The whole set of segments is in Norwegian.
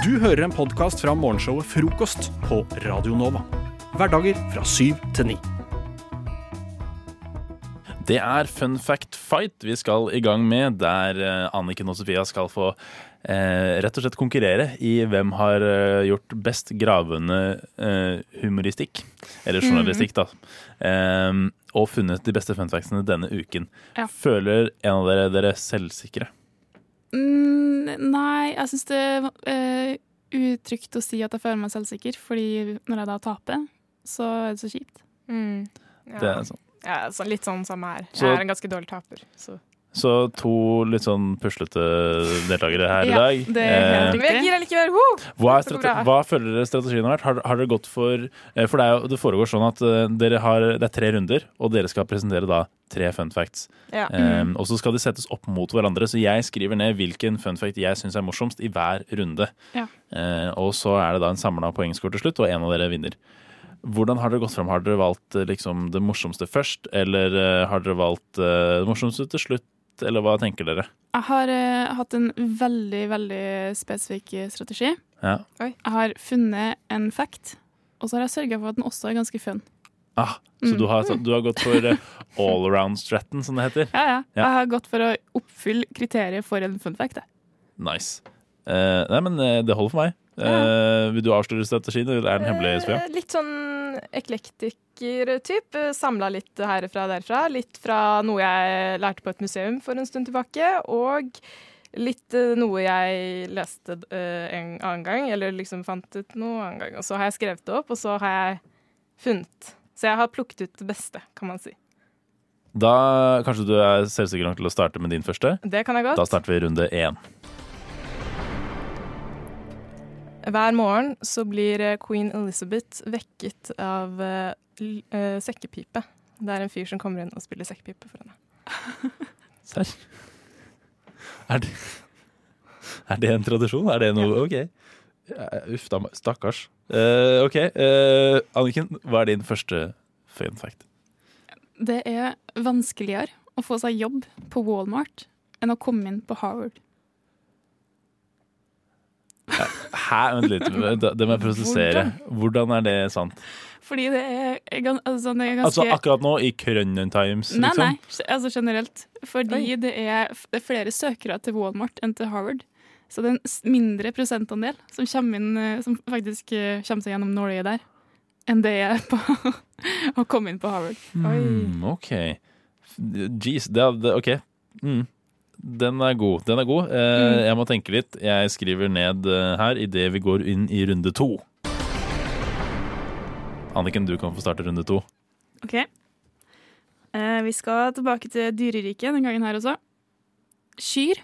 Du hører en podkast fra morgenshowet Frokost på Radio Nova. Hverdager fra syv til ni. Det er Fun fact fight vi skal i gang med, der eh, Anniken og Sofia skal få eh, rett og slett konkurrere i hvem har eh, gjort best gravende eh, humoristikk. Eller journalistikk, da. Eh, og funnet de beste fun factsene denne uken. Ja. Føler en av dere dere selvsikre? Mm, nei, jeg syns det er uh, utrygt å si at jeg føler meg selvsikker, fordi når jeg da taper, så er det så kjipt. Mm. Ja. Det er sånn. Ja, så litt sånn samme her. Så- Jeg er en ganske dårlig taper. Så. Så to litt sånn puslete deltakere her i Ja, dag. det er helt Eh. Woo! Hva, er hva føler dere strategien har vært? Har, har dere gått for eh, For det, er jo, det foregår sånn at eh, dere har, det er tre runder, og dere skal presentere da tre fun facts. Ja. Eh, og så skal de settes opp mot hverandre, så jeg skriver ned hvilken fun fact jeg syns er morsomst i hver runde. Ja. Eh, og så er det da en samla poengscore til slutt, og en av dere vinner. Hvordan har dere gått fram? Har dere valgt liksom, det morsomste først, eller uh, har dere valgt uh, det morsomste til slutt, eller hva tenker dere? Jeg har uh, hatt en veldig, veldig spesifikk eh, strategi. Ja. Jeg har funnet en fact, og så har jeg sørga for at den også er ganske fun. Ah, så Mm. du, har, du har gått for uh, all around-stratten, som det heter? Ja, ja. Ja. Jeg har gått for å oppfylle kriteriet for en fun fact. jeg. Nice. Uh, nei, men eh, det holder for meg. Eh, vil du avsløre strategien, eller er den hemmelig, Sofia? Eh, Litt sånn eklektiker-typ. Samla litt herfra og derfra. Litt fra noe jeg lærte på et museum for en stund tilbake, og litt eh, noe jeg leste en annen gang, eller liksom fant ut noe annen gang. Og så har jeg skrevet det opp, og så har jeg funnet. Så jeg har plukket ut det beste, kan man si. Da kanskje du er selvsikker nok til å starte med din første? Det kan jeg godt. Da starter vi runde én. Hver morgen så blir eh, queen Elizabeth vekket av uh, eh, sekkepipe. Det er en fyr som kommer inn og spiller sekkepipe for henne. Serr? Er det, er det en tradisjon? Er det noe OK. Uff da. Stakkars. Uh, OK. Uh, Anniken, hva er din første fun fact? Det er vanskeligere å få seg jobb på Walmart enn å komme inn på Harvard. Hæ? Vent litt. Det det må jeg prosessere. Hvordan er det sant? Fordi det er, altså, det er ganske Altså akkurat nå, i Krønnen Times, Nei, liksom? nei, altså generelt. Fordi Oi. det er, det er flere søkere til Walmart enn til Harvard. Så det er en mindre prosentandel som, inn, eh, som faktisk eh, kommer seg gjennom Norge der, enn det er på å komme inn på Harvard. Mm, OK. Jeez. Det, er- det, OK. Mm. Den er god. Den er god. Eh, Mm. Jeg må tenke litt. Jeg skriver ned eh, her idet vi går inn i runde to. Anniken, du kan få starte runde to. Ok. Eh, vi skal tilbake til dyreriket den gangen her også. Kyr,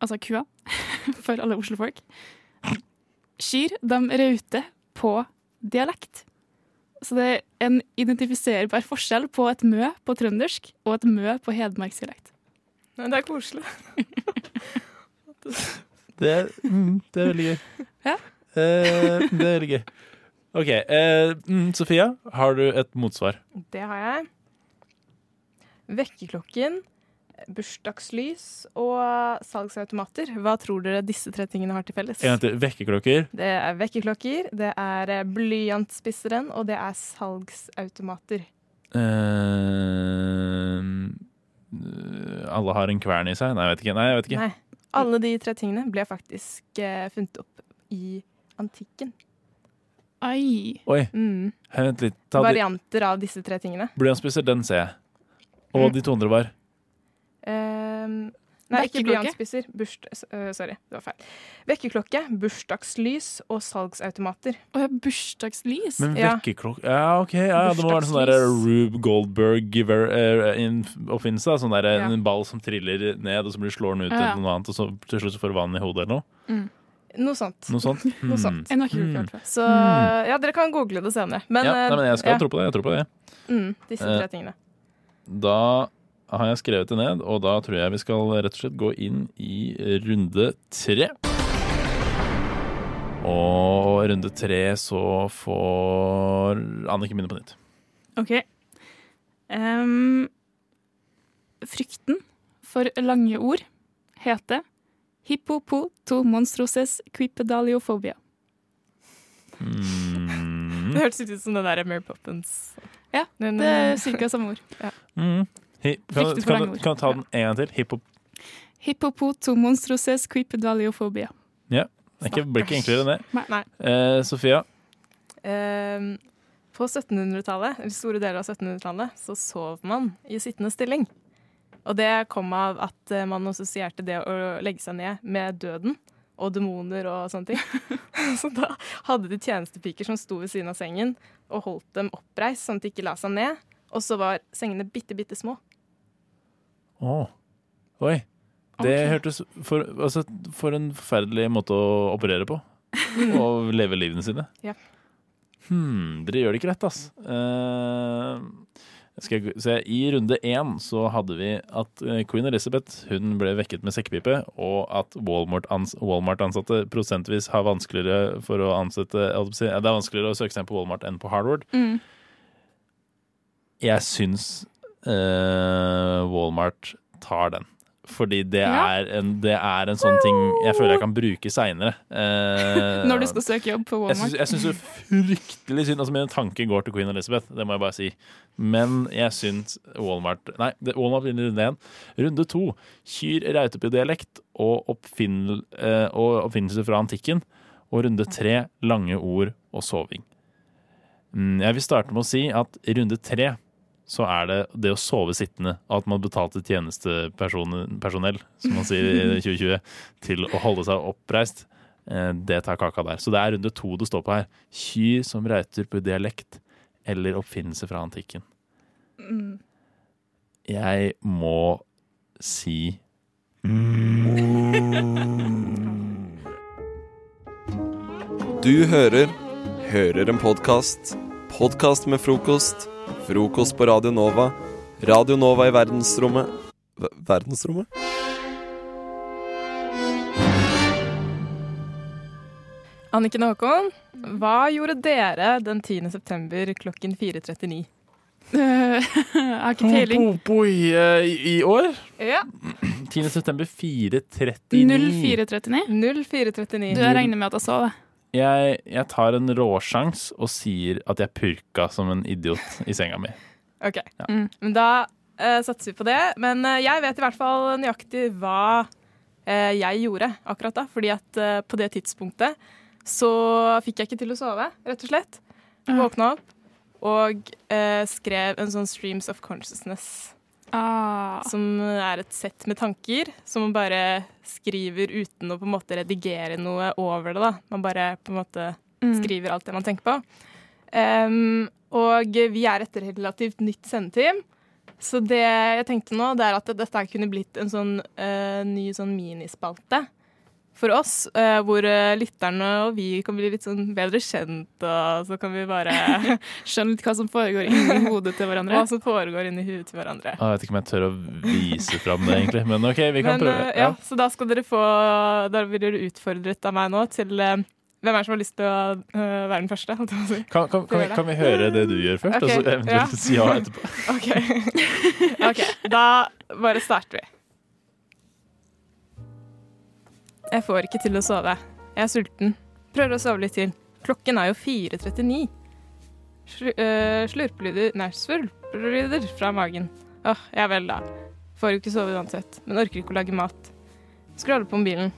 altså kua, for alle Oslo-folk. Kyr, de rauter på dialekt. Så det er en identifiserbar forskjell på et mø på trøndersk og et mø på hedmarksdialekt. Men det er koselig. Det, er- mm, det er veldig gøy. Ja. Eh, det er veldig gøy. OK. Eh, mm, Sofia, har du et motsvar? Det har jeg. Vekkerklokken, bursdagslys og salgsautomater. Hva tror dere disse tre tingene har til felles? En gang til. Vekkerklokker. Det er vekkerklokker, det er eh, blyantspisseren, og det er salgsautomater. Eh, alle har en kvern i seg? Nei, jeg vet ikke. Nei, jeg vet ikke. Nei, alle de tre tingene ble faktisk eh, funnet opp i antikken. Ai. Oi, Mm. vent litt. Ta de- Varianter av disse tre tingene. Blyantspisser, den ser jeg. Og Mm. de to andre var Ehm, nei, ikke blyantspisser. Øh, sorry, det var feil. Vekkerklokke, bursdagslys og salgsautomater. Å har bursdagslys. Men Ja. vekkerklokke Ja, OK. Ja, det må være sånn der Rube Goldberg-oppfinnelse. sånn der Ja. En ball som triller ned, og så blir slår den ut Ja, ja. til noe annet, og så til slutt får du vann i hodet eller noe. Mm. Noe sånt. Noe sånt. Noe sånt. Mm. før. Så ja, dere kan google det senere. Men, ja, nei, men jeg skal eh, tro på det. Jeg tror på det. mm, disse Eh, tre tingene. Da har jeg skrevet det ned, og da tror jeg vi skal rett og slett gå inn i runde tre. Og runde tre så får Anniken begynne på nytt. OK. Um, frykten for lange ord heter hippopotomonstroses quipedaliophobia. Mm. Det hørtes ut som den der Mary Poppins. Ja, Det er ca. samme ord. Mm. Hi, kan, du- kan du ta den en gang til? Hippo... Hippopotomonstroses Ja. Det ikke- blir ikke enklere enn det. Nei. Eh, Sofia, Ehm, på 1700-tallet, eller store deler av 1700-tallet, så sov man i sittende stilling. Og det kom av at eh, man assosierte det å legge seg ned med døden og demoner og sånne ting. så da hadde de tjenestepiker som sto ved siden av sengen og holdt dem oppreist sånn at de ikke la seg ned. Og så var sengene bitte, bitte små. Å. Oi. Det okay. hørtes for, altså, for en forferdelig måte å operere på. Og leve livene sine. Ja. Hm, dere gjør det ikke rett, ass. Uh, skal jeg se, I runde én så hadde vi at eh, queen Elizabeth hun ble vekket med sekkepipe, og at Walmart-ans- Walmart-ansatte prosentvis har vanskeligere for å ansette Det er vanskeligere å søke seg inn på Walmart enn på Harvard. Mm. Jeg syns Walmart tar den. Fordi det, Ja. er en, det er en sånn ting jeg føler jeg kan bruke seinere. Når du skal søke jobb på Walmart. jeg syns er fryktelig synd Altså Mine tanker går til Queen Elizabeth, det må jeg bare si. Men jeg syns Walmart Nei, Walmart vinner runde én. Runde to. Kyr, rautepydialekt og, oppfinn, eh, og oppfinnelser fra antikken. Og runde tre. Lange ord og soving. Mm, Jeg vil starte med å si at runde tre så er det det å sove sittende, at man betalte tjenestepersonell, som man sier i 2020, til å holde seg oppreist. Eh, Det tar kaka der. Så det er runde to det står på her. Kyr som rauter på dialekt eller oppfinnelse fra antikken. Mm. Jeg må si Du hører Hører en podkast. Podkast med frokost. Frokost på Radio Nova. Radio Nova i verdensrommet v Verdensrommet? Anniken og Håkon, hva gjorde dere den 10. september klokken 4.39? Eh, Jeg har ikke peiling. Oi, eh, i, I år? Ja. 10. september 4.39. 0439. 0439. Du, jeg regner med at jeg så det. Jeg, jeg tar en råsjans og sier at jeg purka som en idiot i senga mi. OK. Ja. Mm. Men da uh, satser vi på det. Men uh, jeg vet i hvert fall nøyaktig hva uh, jeg gjorde akkurat da. Fordi at på det tidspunktet så fikk jeg ikke til å sove, rett og slett. Våkna opp og eh, skrev en sånn Streams of Consciousness. Ah. Som er et sett med tanker som man bare skriver uten å på en måte redigere noe over det. da. Man bare på en måte Mm. skriver alt det man tenker på. Um, og vi er et relativt nytt sendeteam. Så det jeg tenkte nå, det er at dette kunne blitt en sånn uh, ny sånn minispalte for oss, eh, hvor eh, lytterne og vi kan bli litt sånn bedre kjent, og så kan vi bare skjønne litt hva som foregår inni hodet til hverandre. Hva som foregår inni huet til hverandre. Ah, Jeg vet ikke om jeg tør å vise fram det, egentlig. Men OK, vi kan Men, prøve. eh, ja, så da skal dere få Da blir dere utfordret av meg nå til eh, Hvem er det som har lyst til å eh, være den første? Kan, kan, kan, vi, kan vi høre det du gjør først, og så eventuelt ja. si ja etterpå? okay. Ok, Da bare starter vi. Jeg får ikke til å sove. Jeg er sulten. Prøver å sove litt til. Klokken er jo 4.39. Slu, øh, slurpelyder Nei, svulpelyder fra magen. Åh, ja vel, da. Får jo ikke sove uansett, men orker ikke å lage mat. Scroller på mobilen.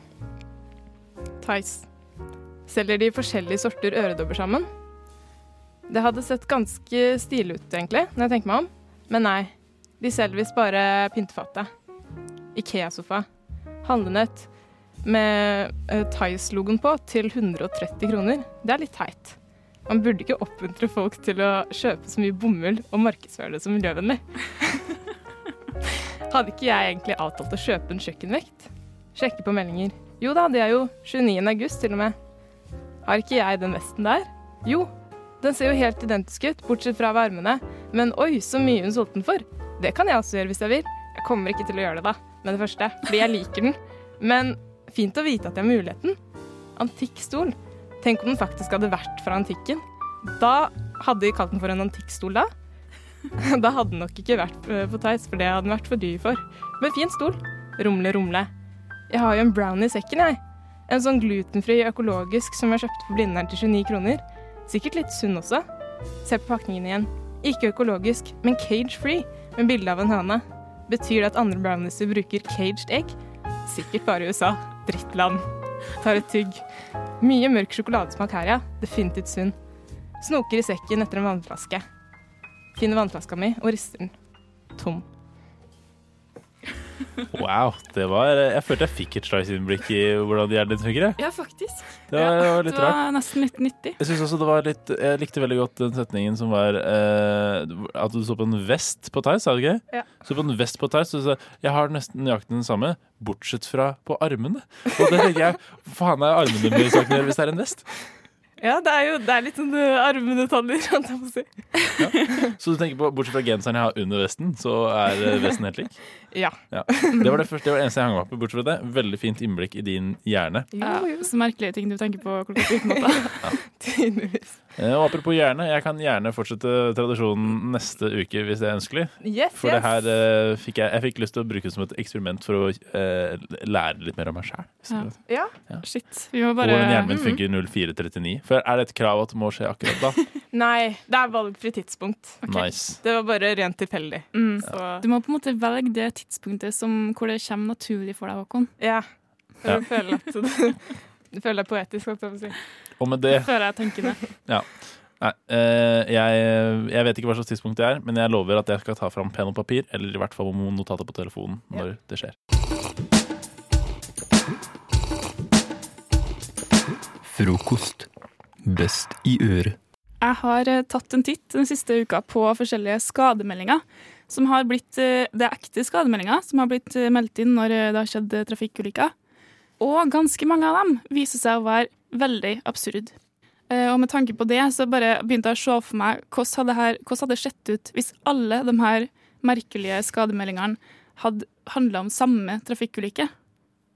Tice. Selger de forskjellige sorter øredobber sammen? Det hadde sett ganske stilig ut, egentlig, når jeg tenker meg om. Men nei, de selger visst bare pyntefattet. Ikea-sofa. Handlenett med uh, Tice-logoen på til 130 kroner. Det er litt teit. Man burde ikke oppmuntre folk til å kjøpe så mye bomull og markedsføre det som miljøvennlig. Hadde ikke jeg egentlig avtalt å kjøpe en kjøkkenvekt? Sjekke på meldinger. Jo da, det er jo 29. august til og med. Har ikke jeg den vesten der? Jo, den ser jo helt identisk ut, bortsett fra varmene. Men oi, så mye hun solgte den for. Det kan jeg også gjøre hvis jeg vil. Jeg kommer ikke til å gjøre det, da, med det første, fordi jeg liker den. Men fint å vite at jeg har muligheten. Antikk stol. Tenk om den faktisk hadde vært fra antikken. Da hadde de kalt den for en antikkstol da. Da hadde den nok ikke vært eh, på Theis, for det hadde den vært for dyr for. Men fin stol. Rumle, rumle. Jeg har jo en brownie i sekken, jeg. En sånn glutenfri økologisk som jeg kjøpte på Blindern til 29 kroner. Sikkert litt sunn også. Se på pakningen igjen. Ikke økologisk, men cage-free, med bilde av en høne. Betyr det at andre brownieser bruker caged egg? Sikkert bare i USA. Drittland. Tar et tygg. Mye mørk sjokoladesmak her, ja. Definitivt sunn. Snoker i sekken etter en vannflaske. Finner vannflaska mi og rister den. Tom. Wow. det var Jeg følte jeg fikk et slags innblikk i hvordan hjernen din fungerer. Ja, faktisk. Det var, det Det litt rart. var nesten litt nyttig. Jeg synes også det var litt Jeg likte veldig godt den setningen som var eh, At du så på en vest på Theis, sa du gøy? Ja. Så på en vest på Theis, og så sa jeg har nesten nøyaktig den samme, bortsett fra på armene. Og det tenker jeg Faen er armene mine saken å hvis det er en vest? Ja, det er jo det er litt sånn uh, armedetaljer, holdt jeg på å si. Så du tenker på bortsett fra genseren jeg har under vesten, så er eh, vesten helt lik? Ja. Ja. Det var det, første, det var det eneste jeg hang meg opp i. Bortsett fra det, veldig fint innblikk i din hjerne. Ja, så merkelige ting du tenker på klokka 14 natta. Tydeligvis. Eh, Og apropos gjerne, jeg kan gjerne fortsette tradisjonen neste uke hvis det er ønskelig. Yes, For det her eh, fikk jeg, jeg fikk lyst til å bruke det som et eksperiment for å eh, lære litt mer om meg sjæl. Ja. Ja. Shit. Vi må Og bare hjernen min funker 0439. For er det et krav at det må skje akkurat da? Nei, det er valgfri tidspunkt. Okay. Nice. Det var bare rent tilfeldig. mm. Ja. Du må på en måte velge det tidspunktet som, hvor det kommer naturlig for deg, Håkon. ja. Ja. Jeg føler at du føler deg poetisk, holdt jeg på å si. Og med det Før jeg tenker det. Nei, eh, jeg, jeg vet ikke hva slags tidspunkt det er, men jeg lover at jeg skal ta fram penn og papir, eller i hvert fall notater på telefonen når det skjer. Frokost. Best i øret. Jeg har eh, tatt en titt den siste uka på forskjellige skademeldinger. Som har blitt, eh, det er ekte skademeldinger som har blitt meldt inn når det har skjedd trafikkulykker. Og ganske mange av dem viser seg å være veldig absurd. Eh, Og med tanke på det så bare begynte jeg å se for meg hvordan hadde, det sett ut hvis alle de her merkelige skademeldingene hadde handla om samme trafikkulykke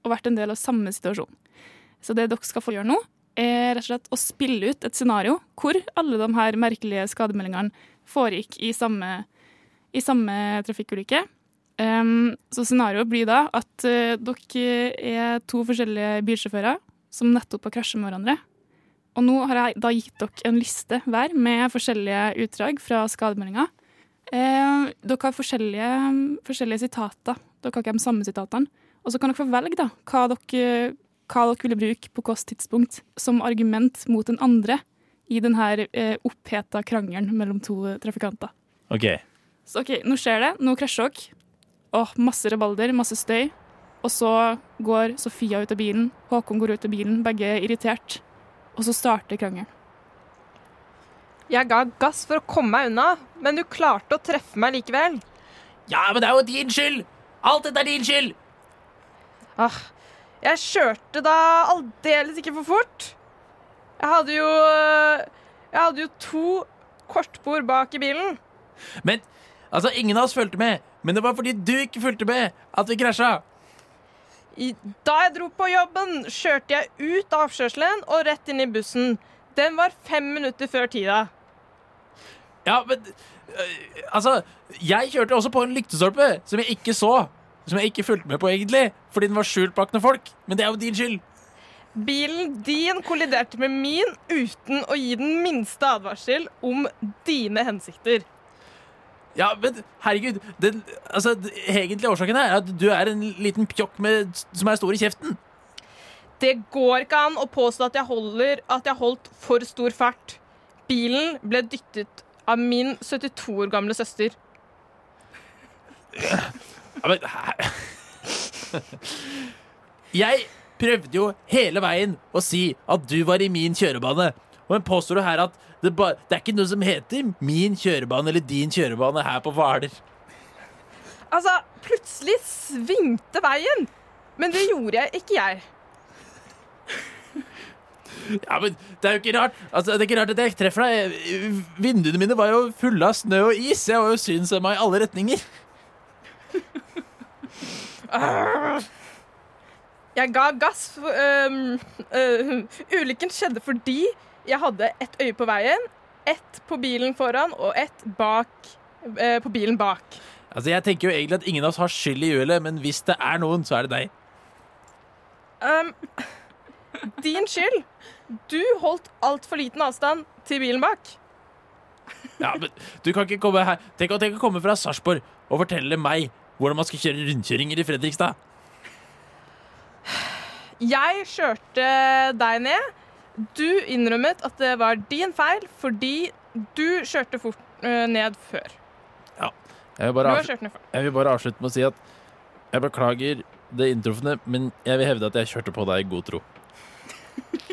og vært en del av samme situasjon. Så det dere skal få gjøre nå, er rett og slett å spille ut et scenario hvor alle de her merkelige skademeldingene foregikk i samme, i samme trafikkulykke. Um, så scenarioet blir da at uh, dere er to forskjellige bilsjåfører som nettopp har krasjet med hverandre. Og nå har jeg da gitt dere en liste hver med forskjellige utdrag fra skademeldinga. Eh, dere har forskjellige, forskjellige sitater. Dere har ikke de samme sitatene. Og så kan dere få velge da, hva dere, hva dere ville bruke på hvilket tidspunkt som argument mot den andre i denne eh, oppheta krangelen mellom to trafikanter. OK. Så OK, nå skjer det. Nå krasjer dere. Åh, masse rabalder, masse støy. Og så går Sofia ut av bilen, Håkon går ut av bilen, begge er irritert. Og så starter krangelen. Jeg ga gass for å komme meg unna, men du klarte å treffe meg likevel. Ja, men det er jo din skyld! Alt dette er din skyld! Ah, jeg kjørte da aldeles ikke for fort. Jeg hadde jo Jeg hadde jo to kortbord bak i bilen. Men altså, ingen av oss fulgte med. Men det var fordi du ikke fulgte med at vi krasja. I, da jeg dro på jobben, kjørte jeg ut av avkjørselen og rett inn i bussen. Den var fem minutter før tida. Ja, men øh, Altså, jeg kjørte også på en lyktestolpe som jeg ikke så. Som jeg ikke fulgte med på, egentlig. Fordi den var skjult bak noen folk. Men det er jo din skyld. Bilen din kolliderte med min uten å gi den minste advarsel om dine hensikter. Ja, men herregud, den altså, egentlige årsaken er at du er en liten pjokk med, som er stor i kjeften. Det går ikke an å påstå at jeg, holder, at jeg holdt for stor fart. Bilen ble dyttet av min 72 år gamle søster. Ja, men Jeg prøvde jo hele veien å si at du var i min kjørebane. Men påstår du her at det, ba, det er ikke noe som heter min kjørebane eller din kjørebane her på Hvaler? Altså, plutselig svingte veien. Men det gjorde jeg ikke jeg. Ja, men Det er jo ikke rart Altså, det er ikke rart at jeg treffer deg. Vinduene mine var jo fulle av snø og is. Jeg var jo synshemma i alle retninger. Jeg ga gass. For, øhm, øh, ulykken skjedde fordi jeg hadde ett øye på veien, ett på bilen foran og ett bak, eh, på bilen bak. Altså, Jeg tenker jo egentlig at ingen av oss har skyld i uhellet, men hvis det er noen, så er det deg. Um, din skyld. Du holdt altfor liten avstand til bilen bak. Ja, men du kan ikke komme her Tenk, tenk å komme fra Sarpsborg og fortelle meg hvordan man skal kjøre rundkjøringer i Fredrikstad. Jeg kjørte deg ned. Du innrømmet at det var din feil fordi du kjørte fort eh, ned før. Jeg vil, bare avslutte, jeg vil bare avslutte med å si at jeg beklager det inntrufne, men jeg vil hevde at jeg kjørte på deg i god tro.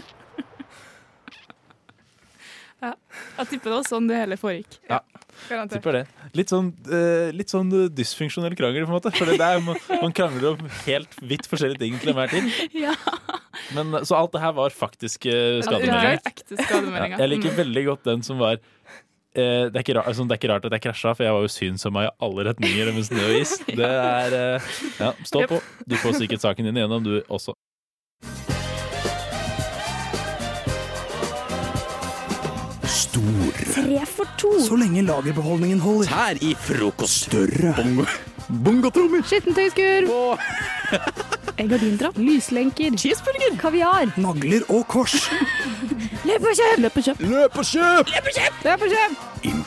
Jeg tipper det var sånn det hele foregikk. Garantert. Tipper det. Litt sånn, eh, litt sånn eh, dysfunksjonell krangel, på en måte. For det er, man, man krangler om helt vidt forskjellige ting til enhver tid. Ja. Men, eh, så alt det her var faktiske Det skademeldinger. er ekte skademeldinger. Ja, jeg liker veldig godt den som var eh, det, er rart, altså, det er ikke rart at jeg krasja, for jeg var jo synsom i alle retninger med snø og is. Det er eh, Ja, stå på. Du får sikkert saken din igjennom, du også. Stor. Tre for to. Så lenge lagerbeholdningen holder. Tær i frokost. Større. Bongo. Bongotrommer. Skittentøyskur. Gardindrapp. Lyslenker. Cheeseburger. Kaviar. Nagler og kors. Løp og kjøp! Løp og kjøp! Løp og kjøp! Løp og kjøp! Løp og blir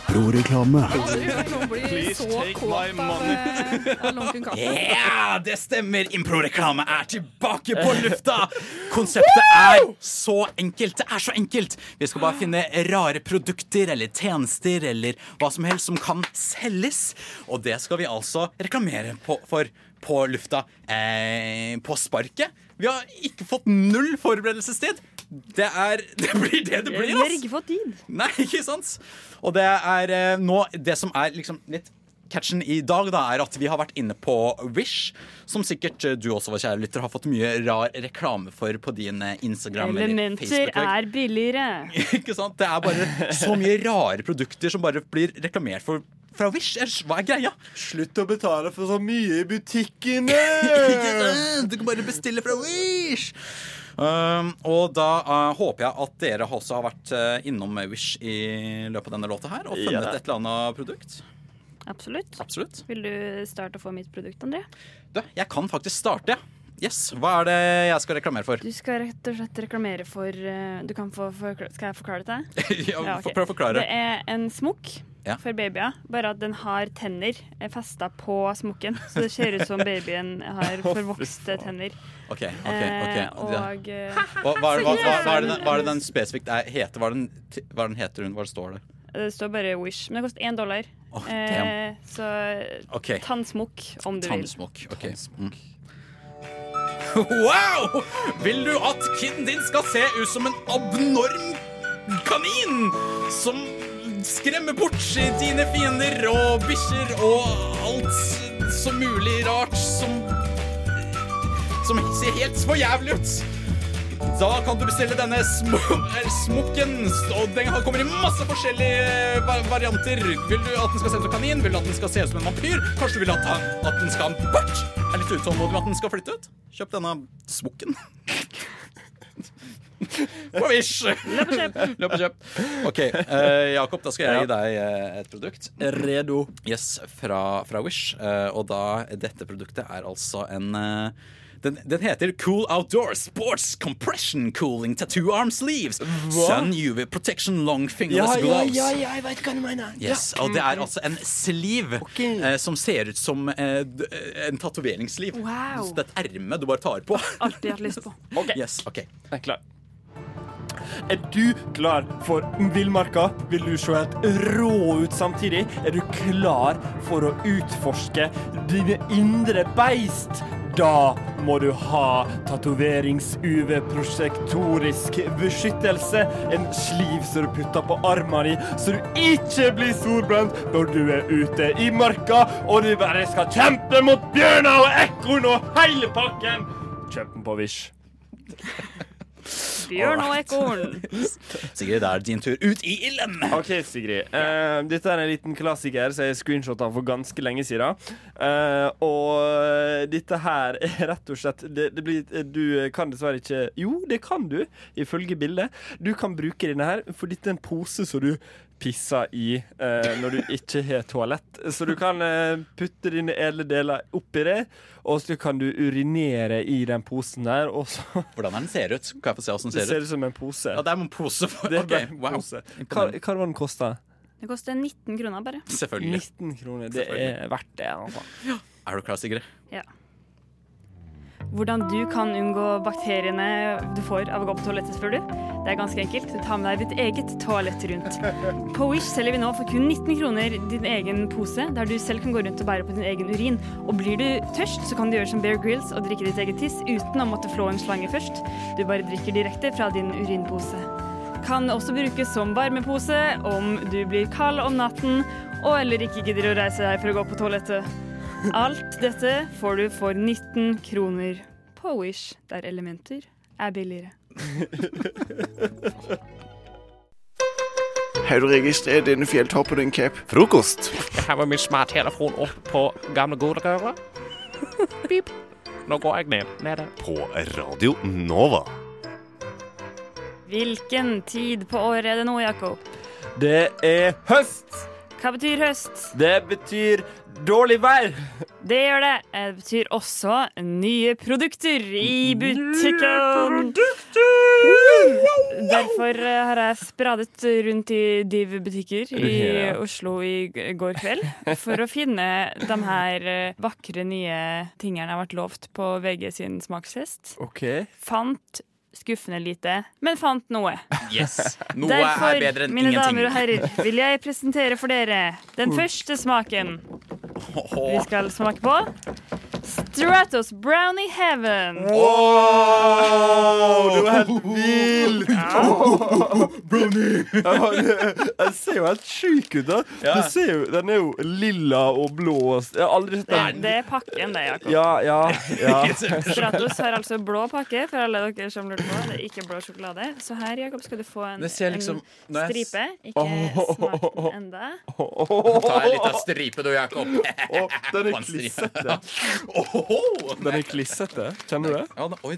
så kåt av, eh, av lunken. Ja, det stemmer. Impro-reklame er tilbake på lufta. Konseptet er så enkelt. Det er så enkelt. Vi skal bare finne rare produkter eller tjenester eller hva som helst som kan selges. Og det skal vi altså reklamere på, for på lufta eh, på sparket. Vi har ikke fått null forberedelsestid. Det er Det blir det det blir, Vi har ikke fått tid. Nei, ikke sant? Og det er eh, nå Det som er liksom litt catchen i dag, da, er at vi har vært inne på Wish, som sikkert eh, du også, vår kjære lytter, har fått mye rar reklame for på din eh, Instagram eller Elementer er billigere. Ikke sant? Det er bare så mye rare produkter som bare blir reklamert for fra Wish. Hva er greia? Slutt å betale for så mye i butikkene! Du kan bare bestille fra Wish! Um, og da uh, håper jeg at dere også har vært uh, innom Wish i løpet av denne låta her og funnet Ja. et eller annet produkt. Absolutt. Absolutt. Vil du starte å få mitt produkt, André? Du, jeg kan faktisk starte. Yes, Hva er det jeg skal reklamere for? Du skal rett og slett reklamere for eh, Du kan få, for Skal jeg forklare det til deg? ja, Ja, okay. Prøv å forklare. Det er en smokk Ja. for babyer, bare at den har tenner festa på smokken. Så det ser ut som babyen har forvokste tenner. Ok, ok, ok Eh, Ja. og eh, hva, hva, er det- hva, hva, hva, er det, den- hva er det den spesifikt er, heter? Hva er, den, hva er den heter hun? Hva står det? det står bare Wish. Men det koster én dollar. Oh. Eh, så okay. tannsmokk, om du vil. tannsmokk. Ok. Mm. Wow! Vil du at kiden din skal se ut som en abnorm kanin som skremmer bort dine fiender og bikkjer og alt som mulig rart som som ser helt for jævlig ut? Da kan du bestille denne sm smokken, og den kommer i masse forskjellige va- varianter. Vil du at den skal se ut som kanin? Vil du at den skal se ut som en vampyr? Kanskje du vil at, at den skal ha en bart? Er litt utålmodig med at den skal flytte ut? Kjøp denne smokken. På Wish. Løp og kjøp. Løp og kjøp. OK, eh, Jakob, da skal jeg gi deg eh, et produkt. Redo. Yes, fra, fra Wish. Eh, og da, dette produktet er altså en eh, den, den heter Cool Outdoor Sports Compression Cooling Tattoo Arm Sleeves. Sun UV Protection Long Fingerless ja, Gloves. ja, ja, jeg veit hva du mener. Yes, og det er altså en sleeve eh, som ser ut som eh, d- en tatoveringssliv. Wow. Så det er et erme du bare tar på. Alltid hatt lyst på. Yes, ok Jeg er klar. Er du klar for villmarka? Vil du se helt rå ut samtidig? Er du klar for å utforske dine indre beist? Da må du ha tatoverings-UV-prosjektorisk beskyttelse. En sliv som du putter på armen din, så du ikke blir solbrent når du er ute i marka, og du bare skal kjempe mot bjørner og ekorn og hele pakken. Kjøp den på Wish. Bjørn og ekorn. Sigrid, det er din tur ut i ilden. OK, Sigrid. Uh, dette er en liten klassiker som jeg screenshotta for ganske lenge siden. Uh, og dette her er rett og slett det, det blir, Du kan dessverre ikke Jo, det kan du, ifølge bildet. Du kan bruke denne her, for dette er en pose som du pisser i eh, når du ikke har toalett. Så du kan eh, putte dine edle deler oppi det, og så kan du urinere i den posen der. Og så Hvordan er den ser ut? Kan jeg få se hvordan Det den ser ser ut? ut som en pose. Ja, det er en pose. For, Det er ok, en wow. pose. Hva, hva var den kosta? Det koster 19 kroner bare. Selvfølgelig. 19 kroner. Det er verdt det. Altså. Er du klar, Sigrid? Ja. Hvordan du kan unngå bakteriene du får av å gå på toalettet, spør du? Det er ganske enkelt. Du tar med deg ditt eget toalett rundt. På Wish selger vi nå for kun 19 kroner din egen pose, der du selv kan gå rundt og bære på din egen urin. Og blir du tørst, så kan du gjøre som Bear Grylls og drikke ditt eget tiss uten å måtte flå en slange først. Du bare drikker direkte fra din urinpose. Kan også brukes som varmepose om du blir kald om natten og eller ikke gidder å reise deg for å gå på toalettet. Alt dette får du for 19 kroner på Wish, der elementer er billigere. Har du registrert denne fjelltoppen din, Cap? Frokost. Jeg har min smarttelefon opp på gamle godrøret. Pip. Nå går jeg ned. Nede. På Radio Nova. Hvilken tid på året er det nå, Jakob? Det er høst! Hva betyr høst? Det betyr dårlig vær. Det gjør det. Det betyr også nye produkter i butikken. Nye produkter! Derfor eh, har jeg spradet rundt i Div-butikker Er i? Oslo i går kveld for å finne de her eh, vakre nye tingene jeg har vært lovt på VG sin smakstest. OK. Fant skuffende lite, men fant noe. Yes. Noe Derfor, er bedre enn mine ingenting. damer og herrer, vil jeg presentere for dere den første smaken vi skal smake på. Stratos Brownie Heaven. Wow, du er helt vill! Brownie! Den ser jo helt sjuk ut. da Ja. Du ser jo, Den er jo lilla og blå. Jeg har aldri sett Det, den. det er pakken, det, Jakob. Ja, ja, ja. Stratos har altså blå pakke, for alle dere som lurer på. Det er ikke blå sjokolade. Så her, Jakob, skal du få en, liksom- en stripe. Ikke smak den enda. Ta en liten stripe, du, Jakob. Oh, den er klissete. Den er klissete. Kjenner du det? Ja, oi,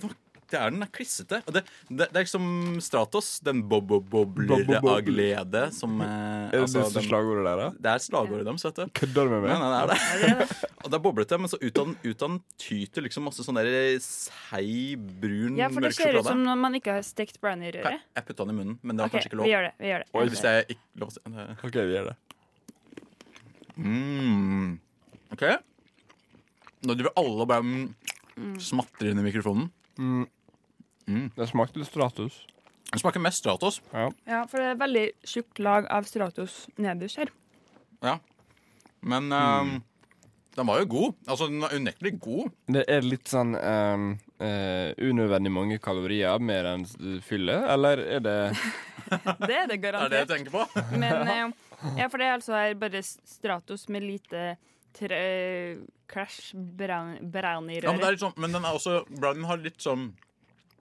det er den er klissete. Det, det, det er liksom Stratos. Den bob-bob-bobler av glede som eh, Er det altså, det slagordet der, da? Det er slagordet deres, vet du. Kødder du med meg? Nei, nei, det er det. Og det er boblete, men så ut av den, tyter liksom masse sånn der seig, brun Ja, for det ser ut som når man ikke har stekt brownie i røret. jeg putta den i munnen, men det var okay, kanskje ikke lov. vi gjør det, vi gjør det. Oi, hvis jeg ikke lov å si det. OK, vi gjør det. Mm. OK. Nå driver alle og bare mm, smatter inn i mikrofonen. Mm. Mm. Det smakte litt Stratos. Det smaker mest Stratos. Ja. Ja, for det er veldig tjukt lag av Stratos nederst her. Ja. Men Mm. eh, den var jo god. Altså, den var unektelig god. Det er litt sånn um, uh, unødvendig mange kalorier mer enn fyllet, eller er det Det er det garantert. Det er det jeg tenker på. Men uh, ja, for det er altså bare Stratos med lite tre, Crash brown, brownie-røret. Ja, men, det er litt sånn, men den er også, brownien har litt sånn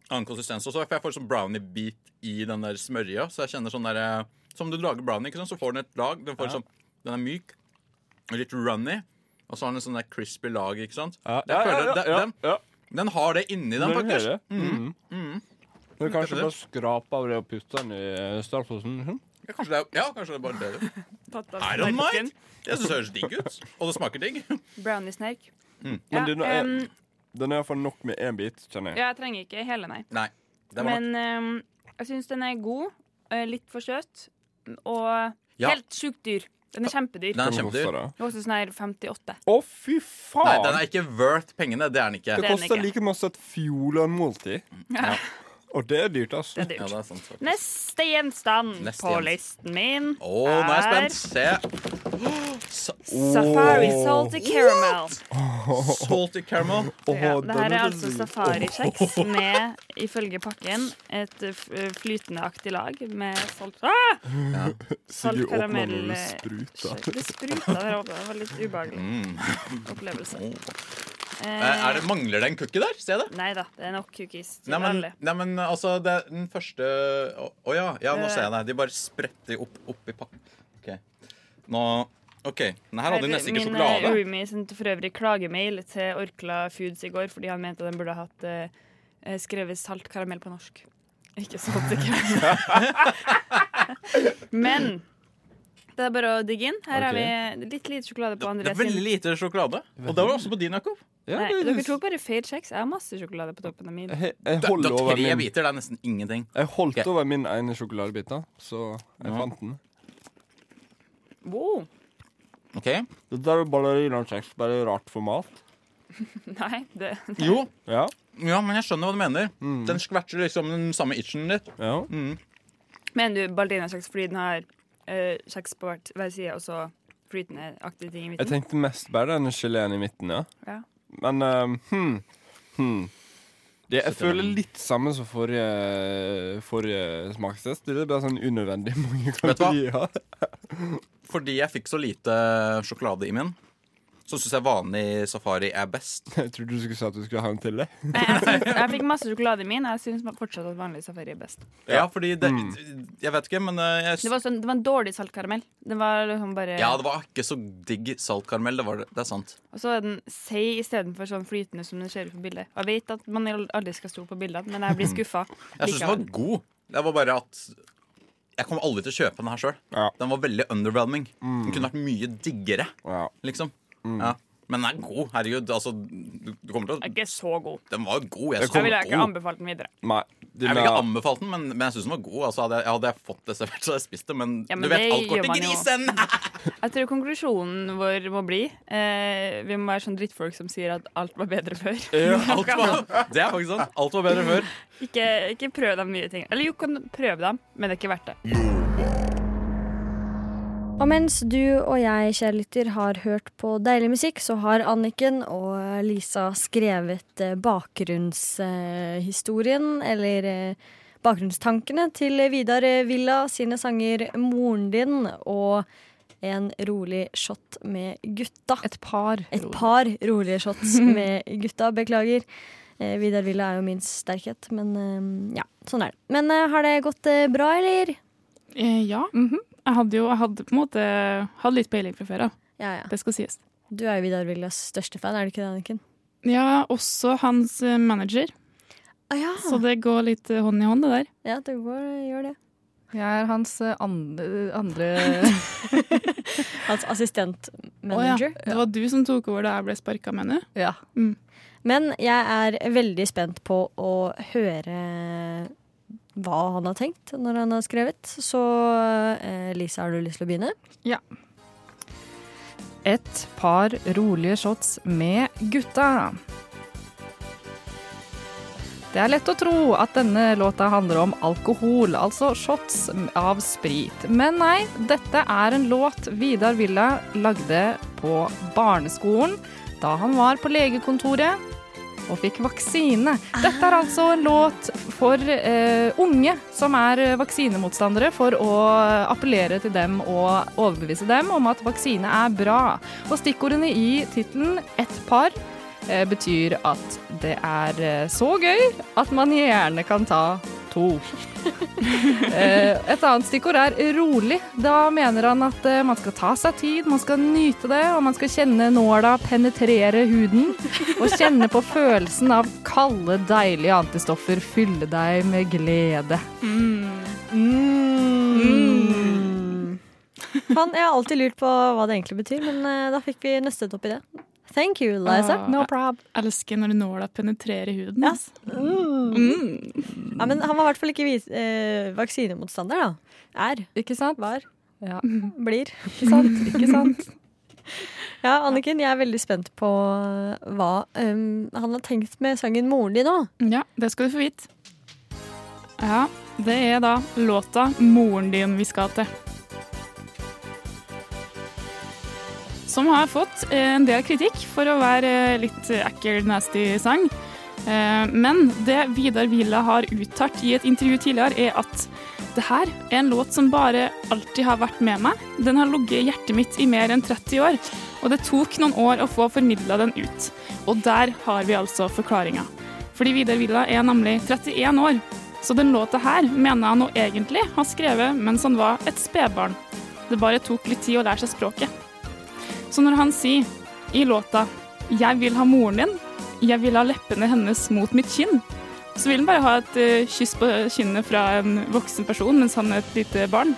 annen konsistens også. For jeg får sånn brownie-bit i den der smørja. Så jeg kjenner sånn der eh, Som du lager brownie, ikke sant? så får den et lag. Den, får Ja. sånn, den er myk, litt runny, og så har den en sånn der crispy lag, ikke sant? Ja, ja, føler ja, den, ja, den, ja. den har det inni den, faktisk. Mm. Mm. Mhm. Du kanskje bare skrape av det og putte den i startposen? Stratosen? Liksom? Ja, kanskje det er, ja, kanskje det er bare det. Tatt av I don't snerken. mind. Jeg syns det høres digg ut. Og det smaker digg. Brownie-snerk. Men Ja, den er, em, den er iallfall nok med én bit, kjenner jeg. ja, jeg trenger ikke hele, nei. Nei. Det var nok Men em, jeg syns den er god. eh, Litt for søt. Og Ja. helt sjukt dyr. Den er kjempedyr. Den er kjempedyr. Den er koster sånn her 58. Å, fy faen! Nei, den er ikke worth pengene. Det er den ikke. Det Det er den koster ikke. like masse et Fjordland-måltid. Og det er dyrt, altså. Det er dyrt. Ja, det er sant, faktisk. Neste gjenstand Neste på gjenstand. listen min Åh, nå er jeg spent. Se. Sa Safari Salty Caramel. Salty caramel. Ja, det her er er altså safarikjeks med, ifølge pakken, et f- flytendeaktig lag med salt ah! Ja. Salt Sigurd åpner karamell eh, spruter. Det spruta der oppe. Det var litt ubehagelig Mm. opplevelse. Eh, Er det, mangler det en cookie der? Se det. Nei da, det er nok cookies Nei, men, nei, men altså, det er den første Å å ja, ja, nå ser jeg det. De bare spretter opp, opp i pakken. OK. Nå OK. Den her hadde nesten ikke Min eh, sjokolade. roomie sendte for øvrig klagemail til Orkla Foods i går fordi han mente at den burde hatt eh, eh, skrevet salt karamell på norsk. Ikke salt karamell. Men Det er bare å digge inn. Her har vi litt lite sjokolade på Det André er veldig lite sjokolade. Og det var også på din, Jakob. Nei, dere tok bare feil kjeks. Jeg har masse sjokolade på toppen av min. Jeg Det det er over tre min biter, det er nesten ingenting. Jeg holdt over min ene sjokoladebit, da, så jeg Ja. fant den. Wow. OK? Dette er ballerinakjeks, bare rart format. Nei, det Jo. Ja. Ja, men jeg skjønner hva du mener. Mm. Den skverter liksom den samme itchen litt. Ja. Mm. Mener du ballerinakjeks fordi den har eh, kjeks på hvert, hver side og så flytende-aktige ting i midten. Jeg tenkte mest bare den geleen i midten, ja. Ja. Men ehm, hmm. Hmm. Det, jeg føler litt samme som forrige, forrige smakstest. Det er bare sånn unødvendig mange Vet du hva? kalorier. Fordi jeg fikk så lite sjokolade i min, så syns jeg vanlig safari er best. Jeg trodde du skulle si at du skulle ha en til det. Nei, jeg, jeg fikk masse sjokolade i min. Jeg syns fortsatt at vanlig safari er best. Ja, fordi det Mm. Jeg vet ikke, men eh, jeg Det var, sånn, det var en dårlig saltkaramell. Det var liksom bare Ja, det var ikke så digg saltkaramell. Det, var det. det er sant. Og så er den seig istedenfor sånn flytende som den ser ut på bildet. Og Jeg vet at man aldri skal stole på bildene, men jeg blir skuffa. Jeg syns den var god. Det var bare at jeg kommer aldri til å kjøpe den her sjøl. Den var veldig underwhelming. Den kunne vært mye diggere, liksom. Ja. Men den er god. Herregud, altså Du, du kommer til å Den er ikke så god. Den var god. Jeg, Jeg, ville ikke god. anbefalt den videre. Nei. Jeg ville ikke anbefalt den, men, men jeg syns den var god. Altså, hadde, jeg, hadde jeg fått det servert, så hadde jeg spist det. Men, Ja, men du vet, alt går til grisen! Jeg tror konklusjonen vår må bli eh, Vi må være sånn drittfolk som sier at alt var bedre før. Ja, alt var, det er faktisk sant. Alt var bedre før. ikke, ikke prøv de nye tingene. Eller jo, kan prøve dem, men det er ikke verdt det. Og mens du og jeg, kjære lytter, har hørt på deilig musikk, så har Anniken og Lisa skrevet eh, bakgrunnshistorien, eller eh, bakgrunnstankene til Vidar Villa sine sanger 'Moren din' og en rolig shot med gutta. Et par. Et par rolige shots med gutta. Beklager. Eh, Vidar Villa er jo min sterkhet, men eh, ja, sånn er det. Men eh, har det gått eh, bra, eller? Eh, ja. Jeg hadde jo jeg hadde på en måte hadde litt peiling fra før av. Ja, ja. Det skal sies. Du er jo Vidar Villas største fan, er du ikke det, Anniken? Ja, også hans manager. Ah, ja. Så det går litt eh, hånd i hånd, det der. Ja, det går, gjør det. Jeg er hans eh, andre, andre Hans Å Oh, ja. Det var du som tok over da jeg ble sparka, mener du? Ja. Mm. Men jeg er veldig spent på å høre hva han har tenkt når han har skrevet. Så eh, Lisa, har du lyst til å begynne? Ja. Et par rolige shots med gutta. Det er lett å tro at denne låta handler om alkohol, altså shots av sprit. Men nei, dette er en låt Vidar Villa lagde på barneskolen da han var på legekontoret og fikk vaksine. Dette er altså en låt for eh, unge som er eh, vaksinemotstandere, for å appellere til dem og overbevise dem om at vaksine er bra. Og stikkordene i tittelen 'Ett par' eh, betyr at det er eh, så gøy at man gjerne kan ta to. Eh, Et annet stikkord er rolig. Da mener han at eh, man skal ta seg tid, man skal nyte det, og man skal kjenne nåla penetrere huden. Og kjenne på følelsen av kalde, deilige antistoffer fylle deg med glede. Mm. Fan, jeg har alltid lurt på hva det egentlig betyr, men eh, da fikk vi nøstet opp i det. Thank you, Liza. Ah, Jeg elsker når nåla penetrerer huden. Ja. Mm. Mm. Ja, men han var i hvert fall ikke vis, eh, vaksinemotstander, da. Er. Ikke sant? Var. Ja. Blir. Ikke sant? Ikke sant? Ja, Anniken, jeg er veldig spent på hva um, han har tenkt med sangen 'Moren din' nå. Ja, det skal du få vite. Ja, det er da låta 'Moren din' vi skal til. Som har fått eh, en del kritikk for å være eh, litt ekkel, nasty sang. Eh, Men det Vidar Villa har uttalt i et intervju tidligere, er at det her er en låt som bare alltid har vært med meg. Den har ligget i hjertet mitt i mer enn 30 år, og det tok noen år å få formidla den ut. Og der har vi altså forklaringa. Fordi Vidar Villa er nemlig 31 år, så den låta her mener han nå egentlig har skrevet mens han var et spedbarn. Det bare tok litt tid å lære seg språket. Så når han sier i låta 'Jeg vil ha moren din', 'Jeg vil ha leppene hennes mot mitt kinn', så vil han bare ha et uh, kyss på kinnet fra en voksen person mens han er et lite barn.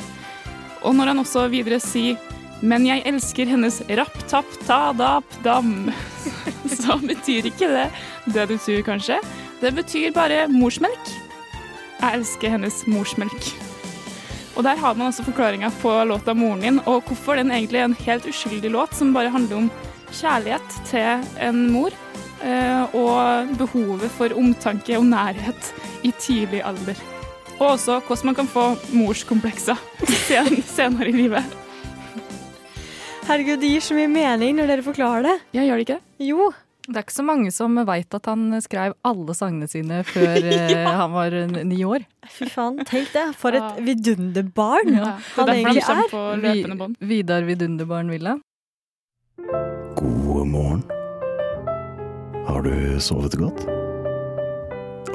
Og når han også videre sier 'men jeg elsker hennes rapp-tapp-ta-dap-dam', så betyr ikke det det du tror, kanskje. Det betyr bare morsmelk. Jeg elsker hennes morsmelk. Og der har man også forklaringa på låta 'Moren din', og hvorfor den egentlig er en helt uskyldig låt som bare handler om kjærlighet til en mor. eh, Og behovet for omtanke og nærhet i tidlig alder. Og også hvordan man kan få morskomplekser sen- senere i livet. Herregud, det gir så mye mening når dere forklarer det. Ja, gjør det ikke det? Jo. Det er ikke så mange som veit at han skrev alle sangene sine før ja. han var ni år. Fy faen, tenk det. For et vidunderbarn Ja, han egentlig er. Vi- Vidar Vidunderbarn Villa. God morgen. Har du sovet godt?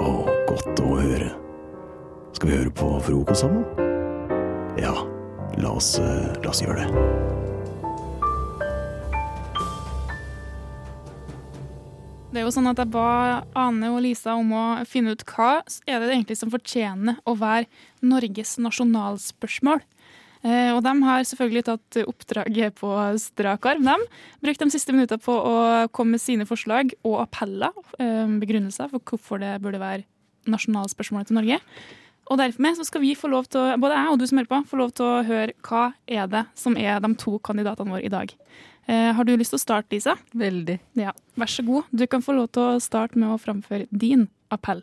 Å, godt å høre. Skal vi høre på frokost sammen? Ja, la oss, eh, la oss gjøre det. Det er jo sånn at Jeg ba Ane og Lisa om å finne ut hva er det egentlig som fortjener å være Norges nasjonalspørsmål. Eh, og De har selvfølgelig tatt oppdraget på strak arm. De brukte de siste minuttene på å komme med sine forslag og appeller, eh, begrunnelser for hvorfor det burde være nasjonalspørsmålet til Norge. Og Derfor så skal vi få lov til å, både jeg og du som hører på, få lov til å høre hva er det som er de to kandidatene våre i dag. Eh, har du lyst til å starte, Lisa? Veldig. Ja, Vær så god. Du kan få lov til å starte med å framføre din appell.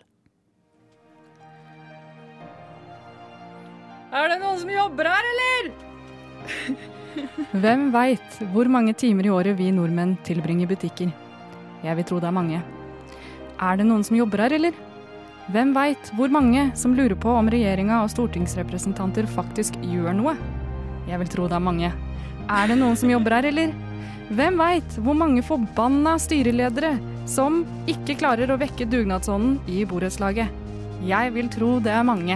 Er det noen som jobber her, eller? Hvem veit hvor mange timer i året vi nordmenn tilbringer i butikker? Jeg vil tro det er mange. Er det noen som jobber her, eller? Hvem veit hvor mange som lurer på om regjeringa og stortingsrepresentanter faktisk gjør noe? Jeg vil tro det er mange. Er det noen som jobber her, eller? Hvem veit hvor mange forbanna styreledere som ikke klarer å vekke dugnadsånden i borettslaget? Jeg vil tro det er mange.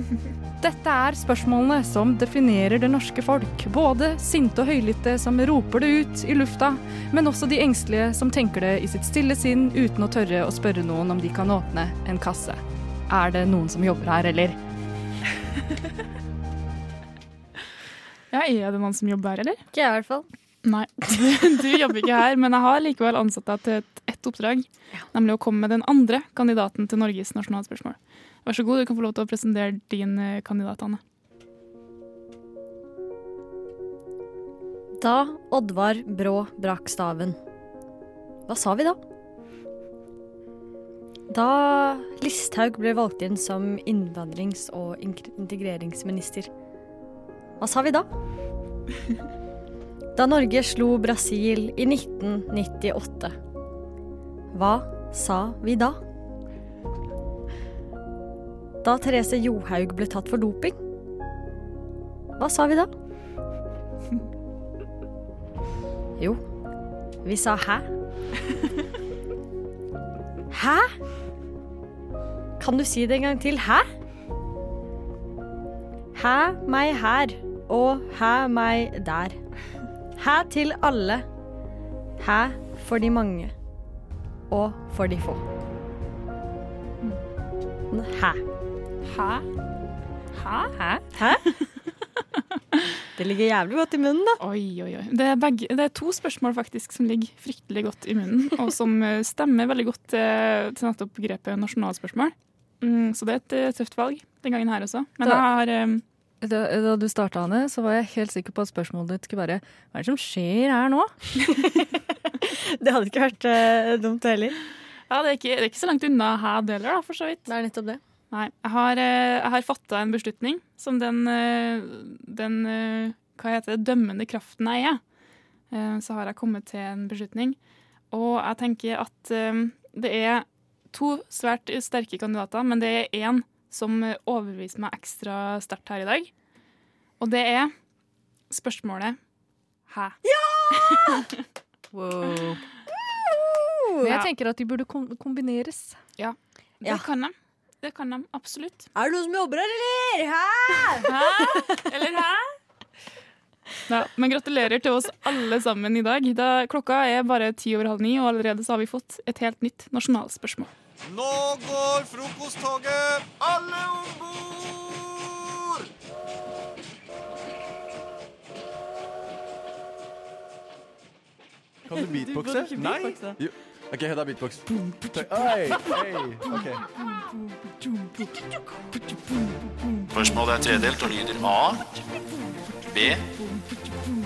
Dette er spørsmålene som definerer det norske folk. Både sinte og høylytte som roper det ut i lufta, men også de engstelige som tenker det i sitt stille sinn uten å tørre å spørre noen om de kan åpne en kasse. Er det noen som jobber her, eller? Ja, Er det noen som jobber her, eller? Ikke jeg, i hvert fall. Nei, du, jobber ikke her, men jeg har likevel ansatt deg til et, oppdrag. oppdrag. Nemlig å komme med den andre kandidaten til Norges nasjonalspørsmål. Vær så god, du kan få lov til å presentere din eh, kandidat, Anne. Da Oddvar Brå brakk staven. Hva sa vi da? Da Listhaug ble valgt inn som innvandrings- og integreringsminister. Hva sa vi da? Da Norge slo Brasil i 1998. Hva sa vi da? Da Therese Johaug ble tatt for doping. Hva sa vi da? Jo, vi sa hæ? Hæ? Kan du si det en gang til? Hæ? Hæ meg her, og hæ meg der. Hæ til alle. Hæ for de mange, og for de få. Hæ. Hæ? Hæ? Hæ? Hæ? Det ligger jævlig godt i munnen, da. Oi, oi, oi. Det er, begge, det er to spørsmål faktisk som ligger fryktelig godt i munnen, og som eh, stemmer veldig godt eh, til nettopp begrepet nasjonalspørsmål. Mm, så det er et eh, tøft valg den gangen her også. Men jeg har Da, da du starta, Anne, så var jeg helt sikker på at spørsmålet ditt skulle være Hva er det som skjer her nå? Det hadde ikke vært uh, dumt heller. Ja, det er, ikke, det er ikke så langt unna her det heller, da, for så vidt. Det er nettopp det. Nei, jeg har, eh, jeg har fatta en beslutning som den, eh, den hva heter det, dømmende kraften jeg er. Eh, Så har jeg kommet til en beslutning. Og jeg tenker at det er to svært sterke kandidater, men det er én som overbeviser meg ekstra sterkt her i dag. Og det er spørsmålet Hæ? Wow. Men jeg tenker at de burde kombineres. Ja, det kan de. Det kan de absolutt. Er det noen som jobber her, eller? Hæ? Hæ? Eller hæ? Ja, men gratulerer til oss alle sammen i dag. Da, klokka er bare ti over halv ni, og allerede så har vi fått et helt nytt nasjonalspørsmål. Nå går frokosttoget! Alle om bord! Kan du beatboxe? Du Nei. Beatboxe. Jo. OK, Hedda beatbox. Oi, oi. Okay. Spørsmålet er tredelt og lyder A, B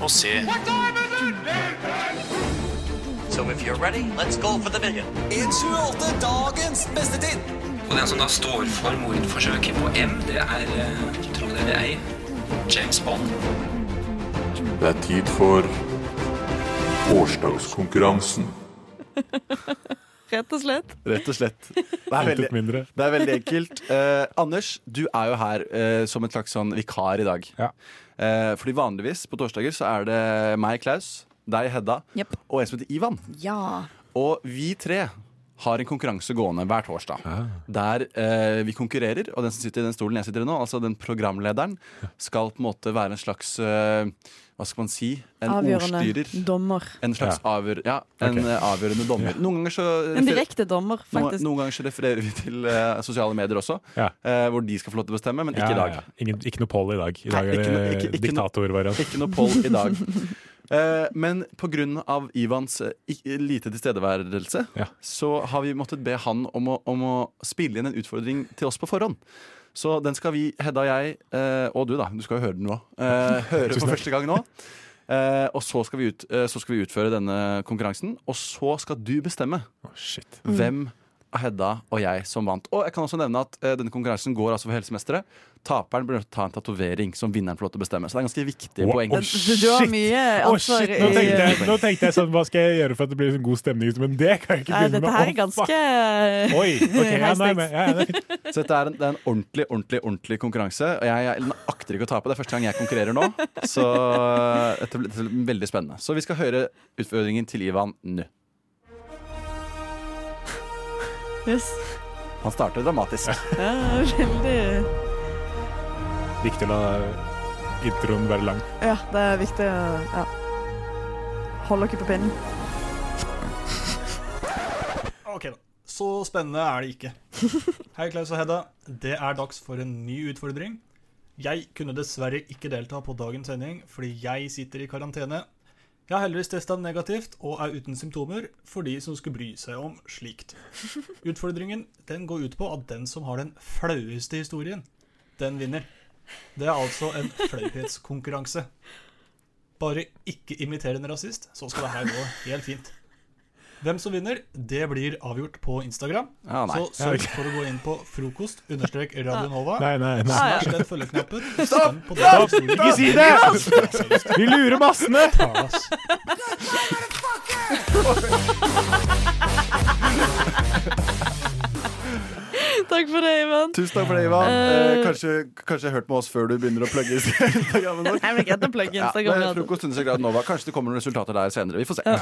og C. Takk, da, So if you're ready, let's go for the million. 1,28 dagens beste tid. Og den som da står for mordforsøket på M, det er eh, tro det eller ei, James Bond. Det er tid for årsdagskonkurransen. Rett og slett. Rett og slett. Det er veldig, det er veldig enkelt. Eh, Anders, du er jo her eh, som en slags sånn vikar i dag. Eh, fordi vanligvis på torsdager så er det meg, Klaus, deg, Hedda, og en som heter Ivan. Ja. Og vi tre har en konkurranse gående hver torsdag. Der eh, vi konkurrerer, og den som sitter i den stolen jeg sitter i nå, altså den programlederen, skal på en måte være en slags eh, Hva skal man si? En Avgjørende ordstyrer. dommer. En slags avgjør, ja, en Ok. eh, avgjørende dommer. Noen ganger så En direkte dommer, noen, faktisk. noen ganger så refererer vi til uh, sosiale medier også, Ja. uh, hvor de skal få lov til å bestemme, men ikke i dag. ja, ja. Ingen, ikke noe poll i dag. I dag Nei, er det diktatorvariant. Ikke noe poll i dag. Eh, men pga. Ivans eh, lite tilstedeværelse, så har vi måttet be han om å, om å spille inn en utfordring til oss på forhånd. Så den skal vi, Hedda og jeg, eh, og du da, du skal jo høre den nå, eh, høre for første gang nå. Eh, og så skal, vi ut, eh, så skal vi utføre denne konkurransen, og så skal du bestemme hvem av Hedda og jeg som vant. Og jeg kan også nevne at eh, denne konkurransen går altså for helsemestere. Taperen blir nødt til å ta en tatovering som vinneren får lov til å bestemme. Så det er ganske viktig Wow. poeng. Oh, Du- du har mye ansvar shit, nå, tenkte jeg, nå tenkte jeg sånn, hva skal jeg gjøre for at det blir en god stemning? Men det kan jeg ikke begynne med. dette her er ganske Oi, okay, ja, nei, men, ja, fint. Så dette er en, det er en ordentlig, ordentlig, ordentlig konkurranse. Og jeg, jeg akter ikke å tape. Det er første gang jeg konkurrerer nå. Så eh, dette blir, dette blir veldig spennende. Så vi skal høre utfordringen til Ivan nå. Yes. Han starter dramatisk. Ja, veldig Viktig å la introen være lang. Ja, det er viktig å ja. holde dere på pinnen. Ok da, så spennende er det ikke. Hei Klaus og Hedda, det er dags for en ny utfordring. Jeg kunne dessverre ikke delta på dagens sending fordi jeg sitter i karantene. Jeg har heldigvis testa negativt og er uten symptomer for de som skulle bry seg om slikt. Utfordringen den går ut på at den som har den flaueste historien, den vinner. Det er altså en flauhetskonkurranse. Bare ikke imiter en rasist, så skal det her gå helt fint. Hvem som vinner, det blir avgjort på Instagram. Ah, så sørg for å gå inn på frokost understrek radionova. Nei, nei, nei. Smash den følgeknappen. Stopp! stem på Stopp! Ikke si det! Vi lurer massene! Takk for det, Ivan. Tusen takk for det, Ivan. Eh, Eh, kanskje, kanskje hørt med oss før du begynner å plugge Instagrammen vår. Nei, men plugge Instagram, Ja, ja. frokost understrek Nova. Kanskje det kommer noen resultater der senere. Vi får se.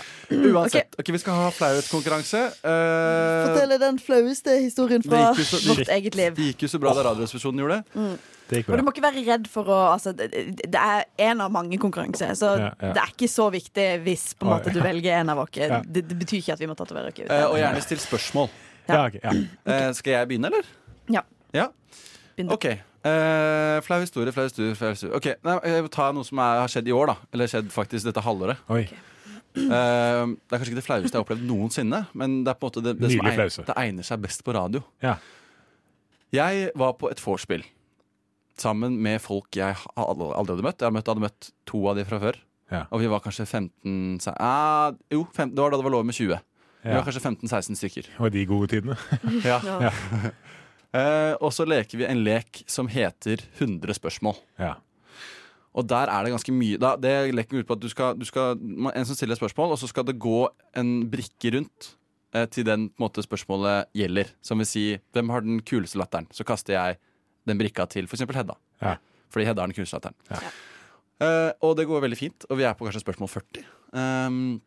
Uansett. Ok, Vi skal ha flauhetskonkurranse. Uh, Fortell den flaueste historien fra Det så- vårt eget liv. Det gikk jo så bra da Radioresepsjonen gjorde det. Mm. Det Og du må ikke være redd for å altså, det, det er en av mange konkurranser, så Ja, ja. det er ikke så viktig hvis på en måte du velger en av oss. Ja. Det, det betyr ikke at vi må tatovere oss. Eh, og gjerne still spørsmål. Ja. Eh, skal jeg begynne, eller? Ja. Ja. OK. Eh, flau historie, flau historie. Flau historie. Ok, nei, Jeg vil ta noe som er, har skjedd i år, da. Eller skjedd faktisk dette halvåret. Oi. Eh, det er kanskje ikke det flaueste jeg har opplevd noensinne, men det er på en måte det, det, som Nydelig egner, flause. det egner seg best på radio. Ja. Jeg var på et vorspiel sammen med folk jeg ha- aldri aldri hadde møtt. Jeg hadde møtt, hadde møtt to av de fra før. Ja. Og vi var kanskje 15 se- ah, Jo, 15, det var da det var lov med 20. Vi Ja. var kanskje 15-16 stykker. Og de gode tidene. Ja. Ja. Uh, og så leker vi en lek som heter 100 spørsmål. Ja. Og der er det ganske mye da, Det leken går ut på at du skal, du skal En som stiller et spørsmål, og så skal det gå en brikke rundt uh, til den måte, spørsmålet gjelder. Som vil si hvem har den kuleste latteren? Så kaster jeg den brikka til f.eks. Hedda. Ja. Fordi Hedda har den kuleste latteren. Eh, og det går veldig fint, og vi er på kanskje spørsmål 40. Um,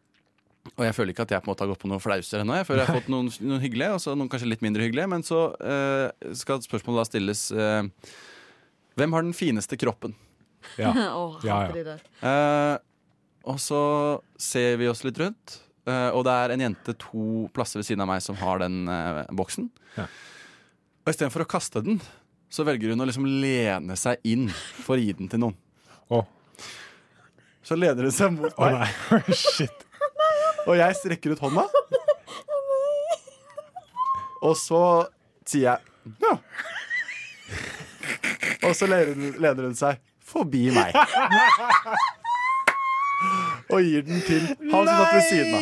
og jeg føler ikke at jeg på en måte har gått på noen flauser ennå. Jeg føler jeg har fått noen, noen hyggelige, og så noen kanskje litt mindre hyggelige. Men så uh, skal spørsmålet da stilles uh, Hvem har den fineste kroppen? Ja. Åh, Ja, ja. Uh, der. Eh, og så ser vi oss litt rundt, eh, og det er en jente to plasser ved siden av meg som har den boksen. Ja. Og istedenfor å kaste den, så velger hun å liksom lene seg inn for å gi den til noen. Oh. Så leder hun seg mot meg. nei, shit. Og jeg strekker ut hånda. Og så sier jeg ja. Og så lener hun, seg forbi meg. Og gir den til han som satt ved siden av.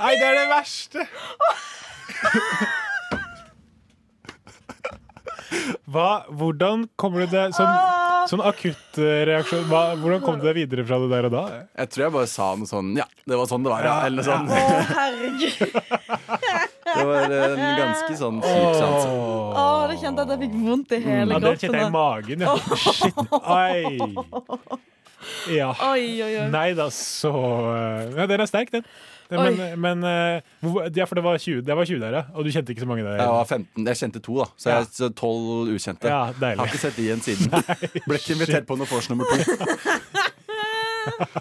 Nei, det er det verste. Hva, hvordan kommer du det Sånn, sånn akutt eh, Hvordan kom du deg videre fra det der og da? Jeg tror jeg bare sa noe sånn Ja, det var sånn det var, ja. Eller noe sånt. Å, herregud. Det var en ganske sånn syk sans. Å, det kjente at jeg fikk vondt i hele Ja, det kjente jeg i magen. Ja. Shit. Oi. Ja. Oi, oi, oi. Nei da, så eh, Ja, den er sterk, den. Men, men eh, Ja, for det var 20, det var 20 der, ja. Og du kjente ikke så mange der? Jeg var 15, jeg kjente to, da. Så jeg ja. 12 ukjente. Ja, deilig. Har ikke sett de igjen siden. Ble ikke invitert på noe vors nummer to.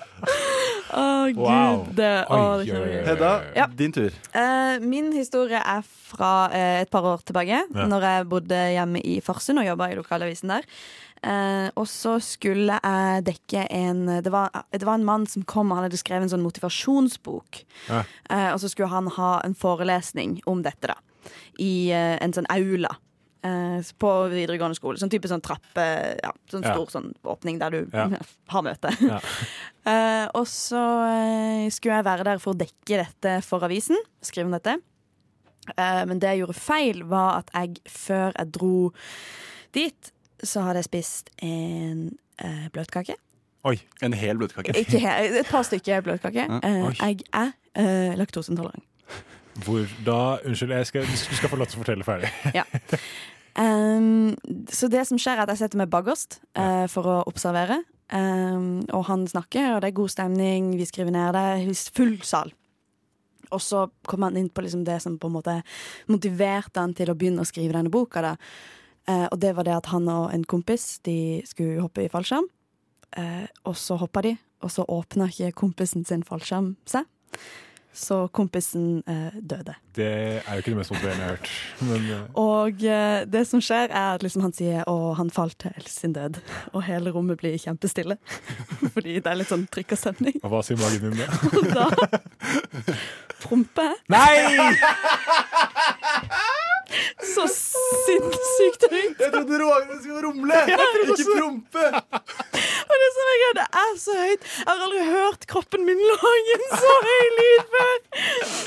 Gud. Det, å, det kjenner jeg. Hedda, Ja. din tur. Eh, min historie er fra eh, et par år tilbake, Ja. Når jeg bodde hjemme i Farsund og jobba i lokalavisen der. Eh, og så skulle jeg dekke en det var, det var en mann som kom, og han hadde skrevet en sånn motivasjonsbok. Ja. Eh, og så skulle han ha en forelesning om dette, da. I eh, en sånn aula. Eh, på videregående skole. Sånn type sånn trappe ja, Sånn Ja. stor sånn åpning der du Ja. har møte. Ja. Eh, og så eh, skulle jeg være der for å dekke dette for avisen. Skrive om dette. Eh, men det jeg gjorde feil, var at jeg før jeg dro dit, så hadde jeg spist en uh, bløtkake. Oi, En hel bløtkake? Ikke helt, et par stykker bløtkake. Jeg er uh, laktoseintolerant. Hvor da Unnskyld, skal, du skal få lov til å fortelle ferdig. Ja. Um, så det som skjer er at jeg setter meg bakerst uh, for å observere. Um, og han snakker, og det er god stemning, vi skriver ned det. er Full sal. Og så kommer han inn på liksom det som på en måte motiverte han til å begynne å skrive denne boka. Da. Uh, og det var det at han og en kompis De skulle hoppe i fallskjerm. Uh, og så hoppa de, og så åpna ikke kompisen sin fallskjerm seg. Så kompisen eh, døde. Det er jo ikke det mest motiverende jeg har hørt. Men eh, Og eh, det som skjer, er at liksom han sier å, han falt til sin død. Og hele rommet blir kjempestille. Fordi det er litt sånn trykk og stemning. og hva sier magen din da? Og da promper jeg. Nei! Så sinnssykt høyt. Jeg trodde Rogne skulle rumle, ikke prompe. Og det som er gøy, det er så høyt. Jeg har aldri hørt kroppen min lage en så høy lyd før.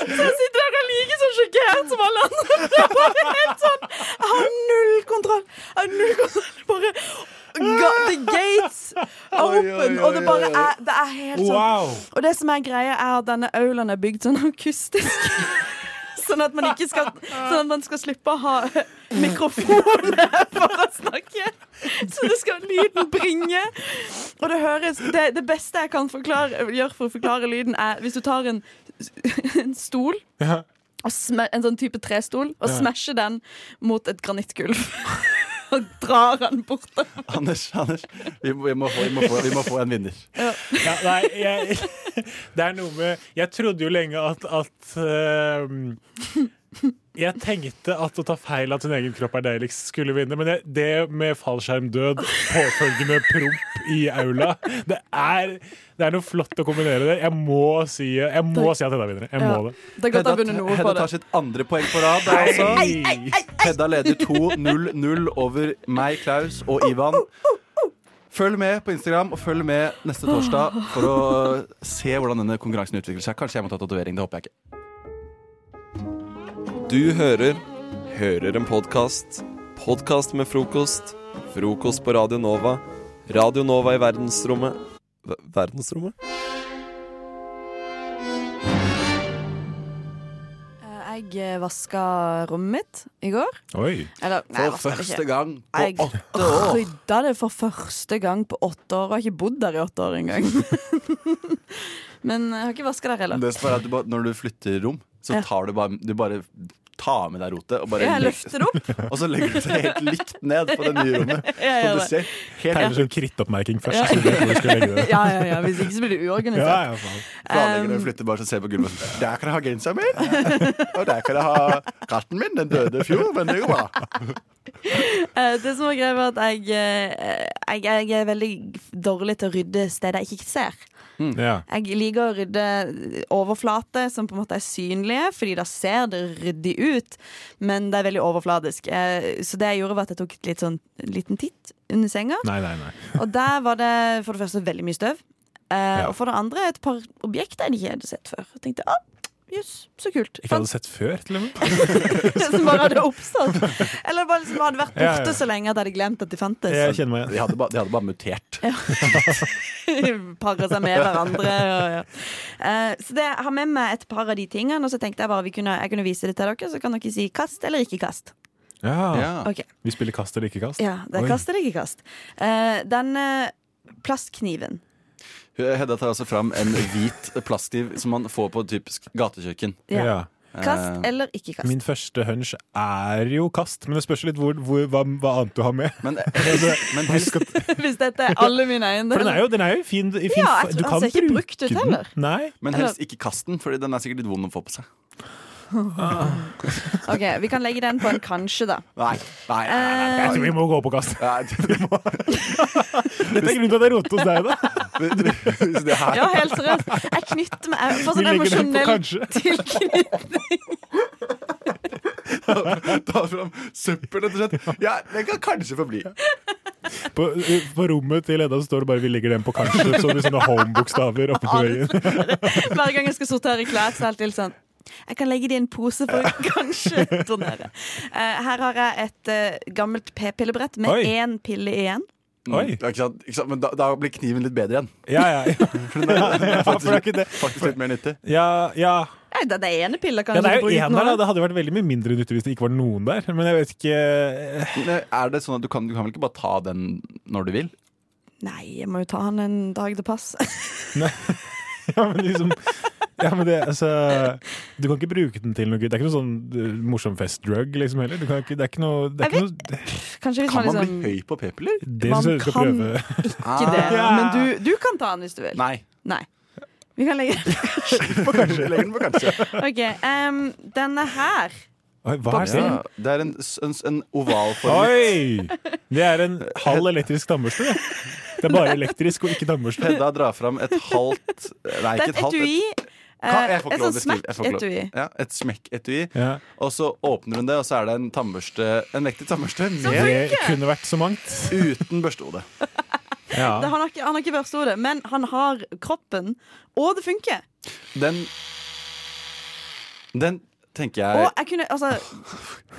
Så jeg sitter der og er like så sjokkert som alle andre. Det er bare helt sånn Jeg har null kontroll. Jeg har null kontroll. Bare ga, The gates oi, open, og det bare er Det er helt sånn. Wow. Og det som er greia, er at denne aulaen er bygd sånn akustisk. Sånn at man skal Sånn at man skal slippe å ha mikrofon for å snakke. Så det skal lyden bringe. Og det høres Det, det beste jeg kan forklare, gjøre for å forklare lyden, er hvis du tar en, en stol Ja. en sånn type trestol og Ja. smasher den mot et granittgulv. og drar han bortover. Anders, Anders vi, må, vi, må få, vi, må få, vi må få en vinner. Ja. Ja, nei, jeg, det er noe med Jeg trodde jo lenge at, at ehm, Jeg tenkte at å ta feil av sin egen kropp er deiligst skulle vinne, men det, det med fallskjermdød, påfølgende promp i aula Det er, det er noe flott å kombinere det. Jeg må si, jeg må si at Hedda vinner. Jeg må Ja. det. Det er Hedda det. tar sitt andre poeng på rad. Der, altså. Hedda leder 2-0-0 over meg, Klaus og Ivan. Følg med på Instagram og følg med neste torsdag for å se hvordan denne konkurransen utvikler seg. Kanskje jeg må ta tatovering. Det håper jeg ikke. Du hører Hører en podkast. Podkast med frokost. Frokost på Radio Nova. Radio Nova i verdensrommet v Verdensrommet? Jeg vaska rommet mitt i går. Oi. Eller, nei, jeg For første gang på Jeg åtte år. Jeg rydda det for første gang på åtte år. Og har ikke bodd der i åtte år engang. Men jeg har ikke vaska der heller. Det er at du bare, når du flytter rom, så tar du bare, du bare tar med deg rotet. Og, bare jeg løfter opp. og så legger du det helt likt ned på det nye rommet. ja, Så du ser helt Tegner sånn krittoppmerking først. Ja. Så du vet hvor du skal legge det. Ja, ja, ja. Hvis ikke så blir det uorganisert. Ja, ja. Planlegger Um, å flytte bare så ser på gulvet. Der kan jeg ha genseren min! Og der kan jeg ha katten min. Den døde i fjor, men det går bra. Eh, det som var greia, var at jeg, eh, jeg, jeg er veldig dårlig til å rydde steder jeg ikke ser. Ja. Jeg liker å rydde overflater som på en måte er synlige, fordi da ser det ryddig ut. Men det er veldig overfladisk. Eh, Så det jeg gjorde, var at jeg tok et litt sånn liten titt under senga. Nei, nei, nei. Og der var det for det første veldig mye støv. Eh, Ja. Og for det andre et par objekter jeg ikke hadde sett før. Og tenkte, ah, jøss, så kult. Ikke hadde sett før, til og med. som bare hadde oppstått. Eller bare liksom hadde vært Ja, borte ja. så lenge at jeg hadde glemt at de fantes. Jeg kjenner meg igjen. De hadde, ba, de hadde bare mutert. Parer seg med hverandre. Og, ja. uh, så det, jeg har med meg et par av de tingene, og så tenkte jeg bare vi kunne, jeg kunne vise det til dere, så kan dere si kast eller ikke kast. Ja. Ja. Ok. Vi spiller kast eller ikke kast? Ja, det er Oi. kast eller ikke kast. Uh, den eh, plastkniven. Hedda tar altså fram en hvit plastiv som man får på typisk gatekjøkken. Ja. Kast Eh, eller ikke kast. Min første hunch er jo kast, men det spørs litt hvor, hvor, hva, hva annet du har med. Men, Husk at, Hvis dette er alle mine for den er jo, den er jo fin, fin Ja, jeg Du kan den ser ikke bruke den. Nei. Men helst ikke kast den, Fordi den er sikkert litt vond å få på seg. Ok, Vi kan legge den på en kanskje, da. Nei, nei, nei, nei, nei. Jeg tror vi må gå på kast. Dette er grunnen til at jeg roter hos deg, da. det her Ja, helt seriøst. Jeg knytter meg jeg får Vi sånn legger den på emosjonell kanskje. tilknytning. Ta fram søppel, rett og slett. Ja, den kan kanskje få bli. På, på rommet til Edda så står det bare 'vi legger den på kanskje', så det sånne home-bokstaver oppe på veggen. Hver gang jeg skal sortere klær, så er det alltid sånn jeg kan legge det i en pose for å kanskje donere. Eh, her har jeg et eh, gammelt p-pillebrett med Oi. én pille igjen. Oi. Ja, ikke sant? Ikke sant? Men da, da blir kniven litt bedre igjen. Ja, ja, ja. For den er, den er For det er faktisk, faktisk litt mer nyttig. Ja, ja. Nei, det er ene pilla kanskje. ja, det er jo én der. Det hadde vært veldig mye mindre nyttig hvis det ikke var noen der. Men jeg vet ikke Er det sånn at du kan, du kan vel ikke bare ta den når du vil? Nei, jeg må jo ta den en dag det passer. Ja, men liksom ja, men det, altså, Du kan ikke bruke den til noe Det er ikke noe sånn uh, morsom festdrug liksom heller. Du kan ikke, det er ikke noe, det er ikke noe det, Kan man man bli liksom høy på p-piller? Det Man jeg du skal kan prøve. Ikke det, Ja. men du, du kan ta den hvis du vil. Nei. Nei. Vi kan legge På kanskje. Legge den på kanskje. OK. um, denne her. Oi, hva er det? Ja, det er en, en, en ovalformet Oi! Det er en halv elektrisk tannbørste. Det. Er bare elektrisk og ikke tannbørste. Hedda drar fram et halvt Nei, ikke et halvt. eh, jeg får et ikke lov å beskrive. jeg får smekk-etui. Ja, et smekk-etui. Ja. Og så åpner hun det, og så er det en tannbørste En mektig tannbørste med, Det kunne vært så mangt. uten børstehode. Ja. Han, har ikke, han har ikke børstehode, men han har kroppen, og det funker. Den Den tenker Og jeg jeg kunne Altså,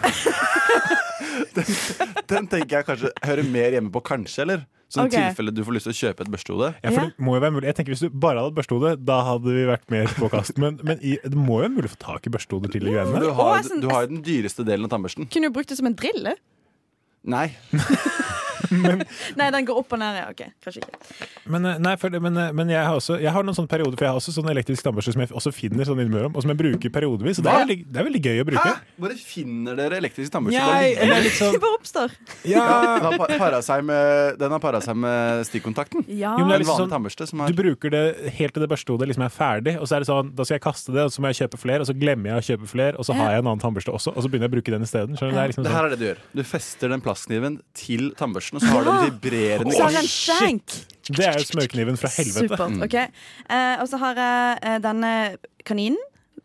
Den tenker jeg kanskje hører mer hjemme på kanskje, eller? Sånn okay. tilfelle du får lyst til å kjøpe et børstehode. Ja, for det må jo være mulig. Jeg tenker Hvis du bare hadde børstehode, da hadde vi vært mer på kast. Men, men i, det må jo være mulig å få tak i børstehoder til de greiene Du har, sånn- du har jo den dyreste delen av tannbørsten. kunne jo brukt det som en drill. jeg. Nei. Nei, den går opp og ned. Ja, ok, kanskje ikke. Men, eh, nei, for, det- men, eh, men jeg har også Jeg har noen sånne perioder For jeg har også sånn elektrisk tannbørste som jeg også finner sånn innimellom, og som jeg bruker periodevis. Og det er, veldig, det er veldig gøy å bruke. Hæ? Bare finner dere elektrisk tannbørste? Nei, sånn Det bare oppstår. Ja. Den har pa- para seg med, den har stikkontakten. Ja. Jo, men det er liksom sånn- tannbørste som Du bruker det helt til det børstehodet liksom er ferdig, og så er det sånn, da skal jeg kaste det, og så må jeg kjøpe flere, og så glemmer jeg å kjøpe flere, og så har jeg en annen tannbørste også, og så begynner jeg å bruke den isteden. Det liksom Det her sånn. er det du gjør. Du fester den plastkniven til tannbørsten, og så har du en vibrerende Så har skjenk. Det er jo smørkniven fra helvete. Supert. ok eh, Og så har jeg eh, denne kaninen.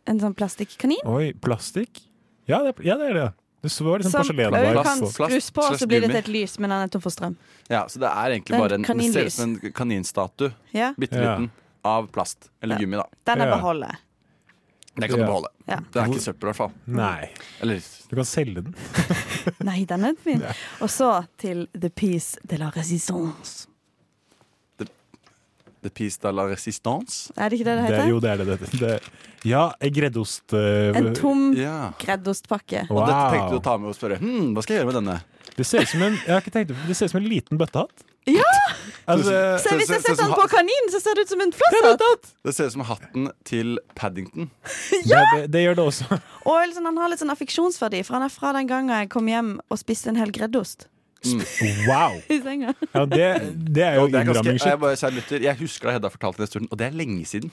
En sånn plastikkanin. Oi, plastikk? Ja, det ja, det er det. Det så var liksom Som porselen kan så- skrus på, slash så blir det til et lys, men den er tom for strøm. Ja, så det er egentlig Det er bare en, en det ser ut kaninlys. som en kaninstatue. Ja. Bitte liten. Av plast. Eller gummi, da. Den er Ja. beholdet. Det kan du beholde. Ja. Den er ikke søppel, i hvert fall. Nei. Eller Du kan selge den. Nei, den er fin. Og så til The Piece de la Resistance. The Piece de la Resistance. Er det ikke det det Det, heter? jo, det er det det heter. Ja, greddost Uh, En tom Ja. greddostpakke. Og dette tenkte du å ta med og spørre hm, hva skal jeg gjøre med denne. Det ser ut som en, jeg har ikke tenkt, det ser ut som en liten bøttehatt. Ja! Altså, Se, hvis jeg se- se setter den på kaninen, så ser det ut som en flosshatt! Det ser ut som hatten til Paddington. Ja! det, det gjør det også. Og liksom, han har litt sånn affeksjonsverdi, for han er fra den gangen jeg kom hjem og spiste en hel greddost Wow! Ja, det, det er jo det er jeg, lytter, jeg husker da Hedda fortalte den stund, og det er lenge siden.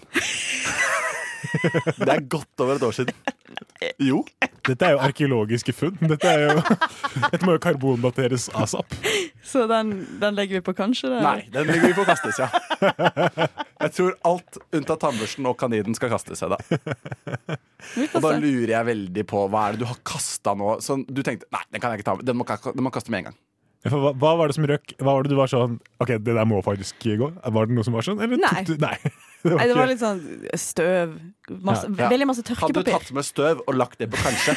Det er godt over et år siden. Jo. Dette er jo arkeologiske funn. Dette, er jo, dette må jo karbondateres asap. Så den, den legger vi på kanskje? Eller? Nei, den legger vi på kastes, ja. Jeg tror alt unntatt tannbørsten og kaninen skal kastes, da. Og da lurer jeg veldig på hva er det du har kasta nå? Så du tenkte nei, den kan jeg ikke ta med. Den må, den må kaste med en gang. Hva, hva var det som røk? Hva var det du var sånn OK, det der må faktisk gå? Var det noe som var sånn? Eller Nei. tok du Nei. Det Nei, det var litt sånn støv. Masse, Ja. Veldig masse Hadde du tatt med støv og lagt det på kanskje,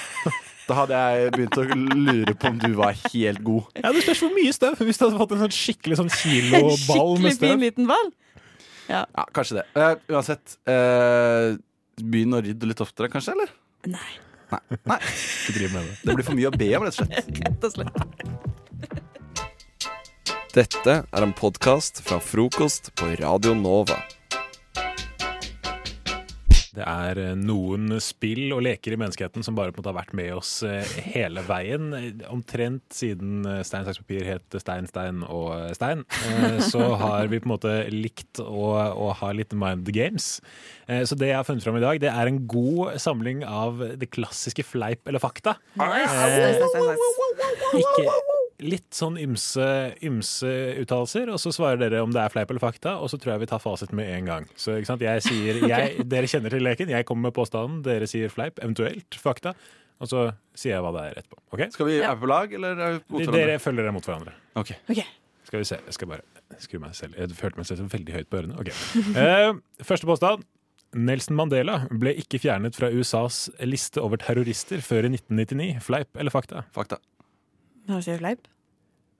da hadde jeg begynt å lure på om du var helt god. Ja, Det spørs hvor mye støv. Hvis du hadde fått en sånn skikkelig sånn kiloball Skikkelig med fin liten ball. Ja. Ja, kanskje det. Uh, uansett, uh, begynn å rydde litt oftere, kanskje? eller? Nei. Nei. Nei. Du driver med det. Det blir for mye å be om, rett og slett. Rett og slett. Dette er en podkast fra frokost på Radio Nova. Det er eh, noen spill og leker i menneskeheten som bare på en måte har vært med oss eh, hele veien. Eh, Omtrent siden stein, saks, papir het stein, stein og stein. Så har vi på en måte likt å, å ha litt mind games. Så det jeg har funnet fram i dag, det er en god samling av det klassiske fleip eller fakta. Nice. Eh, Nice, nice, nice. Ikke litt sånn ymse, ymse uttalelser, og så svarer dere om det er fleip eller fakta, og så tror jeg vi tar fasit med en gang. Så ikke sant? Jeg sier, jeg, Dere kjenner til leken, jeg kommer med påstanden, dere sier fleip, eventuelt fakta, og så sier jeg hva det er etterpå. ok? Skal vi er på lag, eller er vi mot hverandre? Dere følger dere mot hverandre. Ok. Skal vi se, jeg skal bare skru meg selv. Jeg følte meg selv veldig høyt på ørene. Ok. uh, første påstand. Nelson Mandela ble ikke fjernet fra USAs liste over terrorister før i 1999. Fleip eller fakta? Fakta. Har du fleip?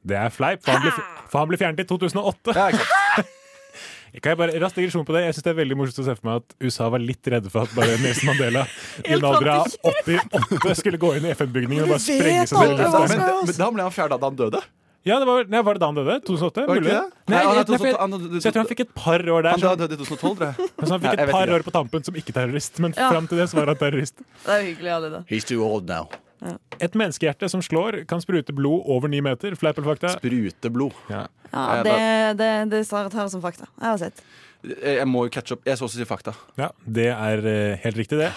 Det er fleip, for han ble, for han ble fjernet i 2008. Kan jeg bare Rask digresjon på det. Jeg synes det er veldig morsomt å se for meg at USA var litt redde for at bare Nelson Mandela i en alder av 88 skulle gå inn i FN-bygningen og bare sprenge seg selv. i Men, lufta. men, men da ble han fjerna da han døde. Ja, det var, nei, var det da han døde? 2008? Var ikke det? Nei, Nei, nei, jeg, så jeg tror han fikk et par år der. Han døde i 2012, tror jeg. Så han fikk et par år på tampen som ikke-terrorist, men Ja. fram til det så var han terrorist. Det er hyggelig det, da. He's too old now. Et menneskehjerte som slår, kan sprute blod over ni meter. Fleip eller fakta? Sprute blod. Ja. Ja, Eh, det, det, det tar jeg som fakta. Jeg har sett. Jeg må jo catche opp. Jeg så også si fakta. Ja, det er eh, helt riktig, det.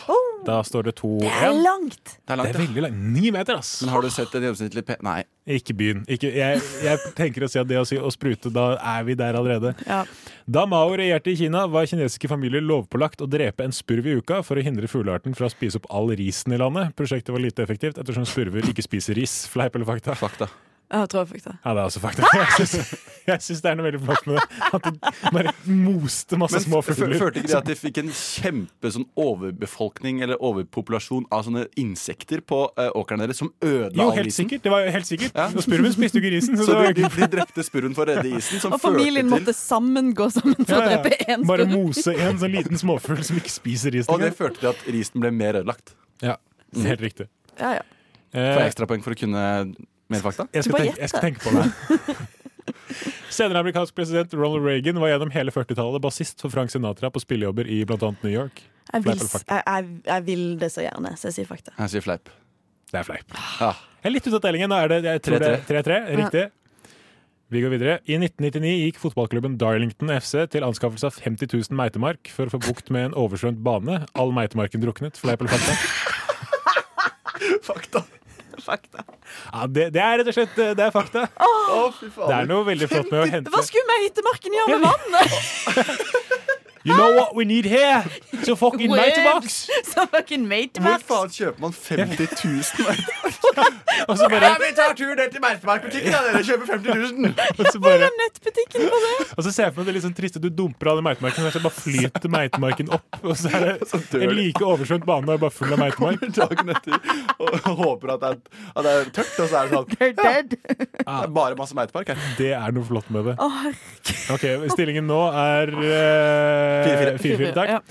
Da står det 2-1. Det er langt! Det er langt, Det er veldig langt. Ni meter, ass! Men har du sett en gjennomsnittlig pe... Nei. Ikke begynn. Ikke, jeg, jeg tenker å si at det å, si, å sprute, da er vi der allerede. Ja. Da Mao regjerte i Kina, var kinesiske familier lovpålagt å drepe en spurv i uka for å hindre fuglearten fra å spise opp all risen i landet. Prosjektet var lite effektivt ettersom spurver ikke spiser ris. Fleip eller fakta? Fakta. Jeg tror fakta. Ja, det er også fakta. Jeg syns, jeg syns det er noe veldig flott med det. At de bare moste masse Men små fugler. følte ikke det at de fikk en kjempe sånn overbefolkning eller overpopulasjon av sånne insekter på uh, åkeren deres som ødela Jo, all helt isen? sikkert. Det var helt sikkert. Og spurven spiste jo ikke risen. Så, Så det var de, ikke de drepte spurven for å redde isen, som Og familien førte måtte sammen gå sammen for Ja, å ja. drepe én Bare mose en sånn liten småfugl som ikke spiser risen. Og det førte til at risen ble mer ødelagt. Ja, helt riktig. Ja, ja. Eh, Får jeg ekstrapoeng for å kunne mer fakta? Jeg skal, tenke, jeg skal tenke på det. Senere amerikansk president Ronald Reagan var gjennom hele 40-tallet bassist for Frank Sinatra på spillejobber i bl.a. New York. Jeg vil, jeg, jeg, jeg vil det så gjerne, så jeg sier fakta. Jeg sier fleip. Det er fleip. Ah. Jeg er litt ute av tellingen. Nå er det jeg tror det er 3-3. Riktig. Vi går videre. I 1999 gikk fotballklubben Darlington FC til anskaffelse av 50 000 meitemark for å få bukt med en oversvømt bane. All meitemarken druknet. Fleip eller fakta? Fakta. Fakta. Ja, det, det er rett og slett det er fakta. Oh. Det er noe veldig flott med å hente Hva skulle meitemarken gjøre med vannet? You know what we need here? So fucking meitemarks! So fucking Hvor meitemarks. faen kjøper man 50 000? Og så bare, vi tar turen ned til Merkemarkbutikken, da! Dere kjøper 50 000! og så bare Nettbutikken på det. Og så ser jeg for meg det litt sånn triste Du dumper alle meitemarken, og så bare flyter meitemarken opp. Og så er det dør en like oversvømt bane og bare full av meitemark. Dagen etter og håper at det er, at det er tørt, og så er det sånn They're dead. Det er bare masse meitepark her. Det er noe flott med det. Å, herregud. Ok, Stillingen nå er eh, 4-4. 4-4. Takk. Ja.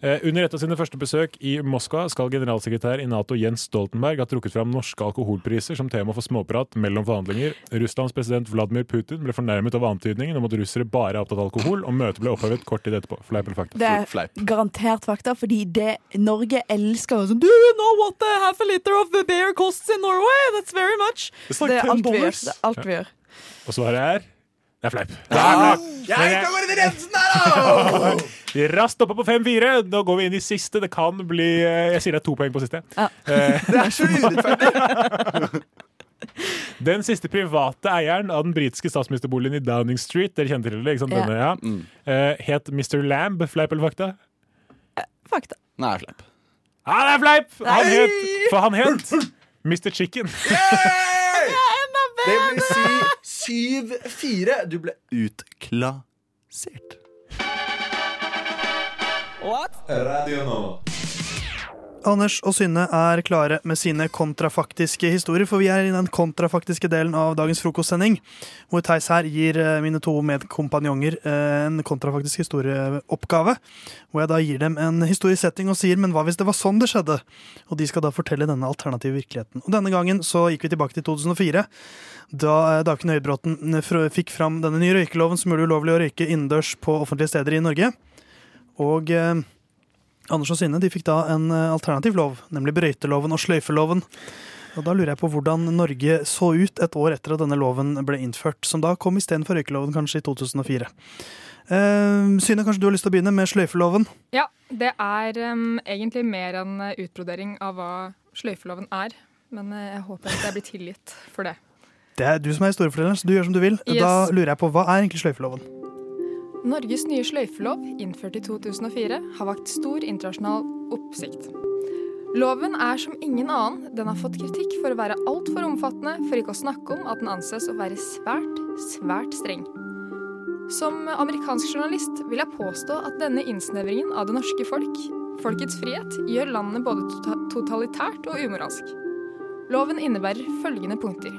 Eh, under et av sine første besøk i Moskva skal generalsekretær i Nato Jens Stoltenberg ha trukket fram norske alkoholpriser som tema for småprat mellom forhandlinger. Russlands president Vladimir Putin ble fornærmet av antydningen om at russere bare er opptatt av alkohol, og møtet ble opphevet kort tid etterpå. Fleip eller fakta? Det er Fleip. garantert fakta, fordi det Norge elsker jo sånn Do you know what the half a liter of beer costs in Norway? That's very much. Like det er alt vi gjør. $10. Det er er Det er fleip. Ja, jeg kan gå inn i rensen der, da! Vi er raskt oppe på 5-4. Nå går vi inn i siste. Det kan bli eh, Jeg sier det er to poeng på siste. Ja. Det er så urettferdig! Den siste private eieren av den britiske statsministerboligen i Downing Street, dere kjenner til det, ikke sant? Denne, ja. Eh, het Mr. Lamb. Fleip eller fakta? Fakta. Nei, fleip. Ja, det er fleip! Han het, for han het Mr. Chicken. Det blir si 7-4. Du ble utklassert. Radio Nova. Anders og Synne er klare med sine kontrafaktiske historier, for vi er i den kontrafaktiske delen av dagens frokostsending, hvor Theis her gir eh, mine to medkompanjonger eh, en kontrafaktisk historieoppgave. Hvor jeg da gir dem en historisk setting og sier 'men hva hvis det var sånn det skjedde?' Og de skal da fortelle denne alternative virkeligheten. Og denne gangen så gikk vi tilbake til 2004, da eh, Dagfinn Høybråten fikk fram denne nye røykeloven som gjorde det ulovlig å røyke innendørs på offentlige steder i Norge. Og Anders og Synne de fikk da en eh, alternativ lov, nemlig brøyteloven og sløyfeloven. Og Da lurer jeg på hvordan Norge så ut et år etter at denne loven ble innført, som da kom istedenfor røykeloven kanskje i 2004. Eh, Synne, kanskje du har lyst til å begynne med sløyfeloven? Ja, det er um, egentlig mer en utbrodering av hva sløyfeloven er. Men eh, jeg håper at jeg blir tilgitt for det. Det er du som er historiefortelleren, så du gjør som du vil. Yes. Da lurer jeg på, hva er egentlig sløyfeloven? Norges nye sløyfelov, innført i 2004, har vakt stor internasjonal oppsikt. Loven er som ingen annen. Den har fått kritikk for å være altfor omfattende, for ikke å snakke om at den anses å være svært, svært streng. Som amerikansk journalist vil jeg påstå at denne innsnevringen av det norske folk, folkets frihet, gjør landet både tota- totalitært og umoralsk. Loven innebærer følgende punkter.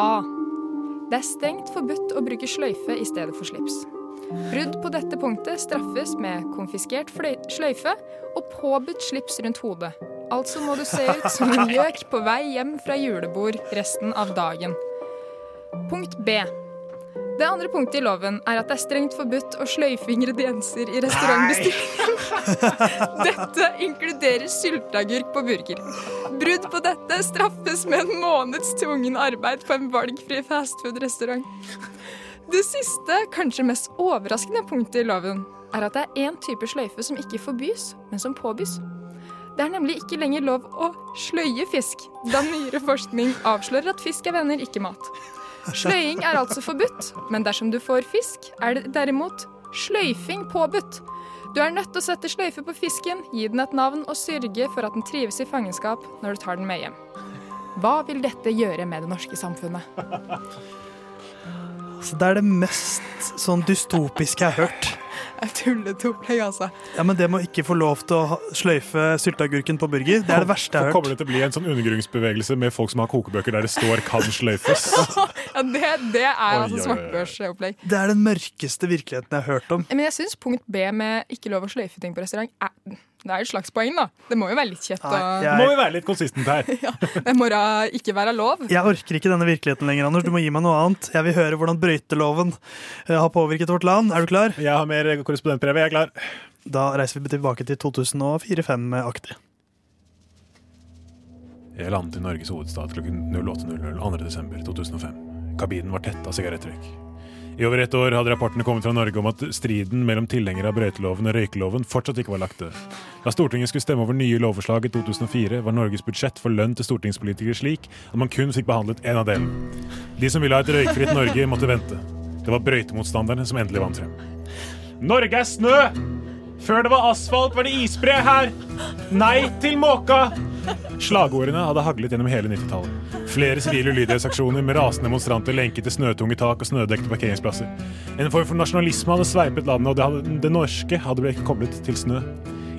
A. Det er strengt forbudt å bruke sløyfe i stedet for slips. Brudd på dette punktet straffes med konfiskert sløyfe og påbudt slips rundt hodet. Altså må du se ut som en gjøk på vei hjem fra julebord resten av dagen. Punkt B. Det andre punktet i loven er at det er strengt forbudt å sløyfe ingredienser i restaurantbestillingen. Dette inkluderer sylteagurk på burger. Brudd på dette straffes med en måneds tvungen arbeid på en valgfri fastfood-restaurant. Det siste, kanskje mest overraskende punktet i loven, er at det er én type sløyfe som ikke forbys, men som påbys. Det er nemlig ikke lenger lov å sløye fisk, da nyere forskning avslører at fisk er venner, ikke mat. Sløying er altså forbudt, men dersom du får fisk, er det derimot sløyfing påbudt. Du er nødt til å sette sløyfe på fisken, gi den et navn og sørge for at den trives i fangenskap når du tar den med hjem. Hva vil dette gjøre med det norske samfunnet? Så det er det mest sånn dystopiske jeg har hørt. Jeg tullete opplegg, altså. Ja, Men det må ikke få lov til å sløyfe sylteagurken på burger, det er det verste jeg har hørt. Kommer det til å bli en sånn undergrunnsbevegelse med folk som har kokebøker der det står 'kan sløyfes'? Ja, det, det er Oi, altså svartbørsopplegg. Det er den mørkeste virkeligheten jeg har hørt om. Men jeg syns punkt B med ikke lov å sløyfe ting på restaurant er, det er et slags poeng, da. Det må jo være litt kjett. Nei, Må vi være litt konsistent her? Det må da ikke være lov. Jeg orker ikke denne virkeligheten lenger, Anders. Du må gi meg noe annet. Jeg vil høre hvordan brøyteloven eh, har påvirket vårt land. Er du klar? Jeg har mer korrespondentbrev. Jeg er klar. Da reiser vi tilbake til 2004-2005-aktig. Jeg landet i Norges hovedstad klokken 08.00 2.12.2005. Kabinen var tett av sigarettrøyk. I over ett år hadde rapportene kommet fra Norge om at striden mellom tilhengere av brøyteloven og røykeloven fortsatt ikke var lagt død. Da Stortinget skulle stemme over nye lovforslag i 2004, var Norges budsjett for lønn til stortingspolitikere slik at man kun fikk behandlet én av dem. De som ville ha et røykfritt Norge, måtte vente. Det var brøytemotstanderne som endelig vant frem. Norge er snø! Før det var asfalt, var det isbre her! Nei til måka! Slagordene hadde haglet gjennom hele 90-tallet. Flere sivile ulydighetsaksjoner med rasende demonstranter lenket til snøtunge tak og snødekte parkeringsplasser. En form for nasjonalisme hadde sveipet landet, og det, hadde, det norske hadde blitt koblet til snø.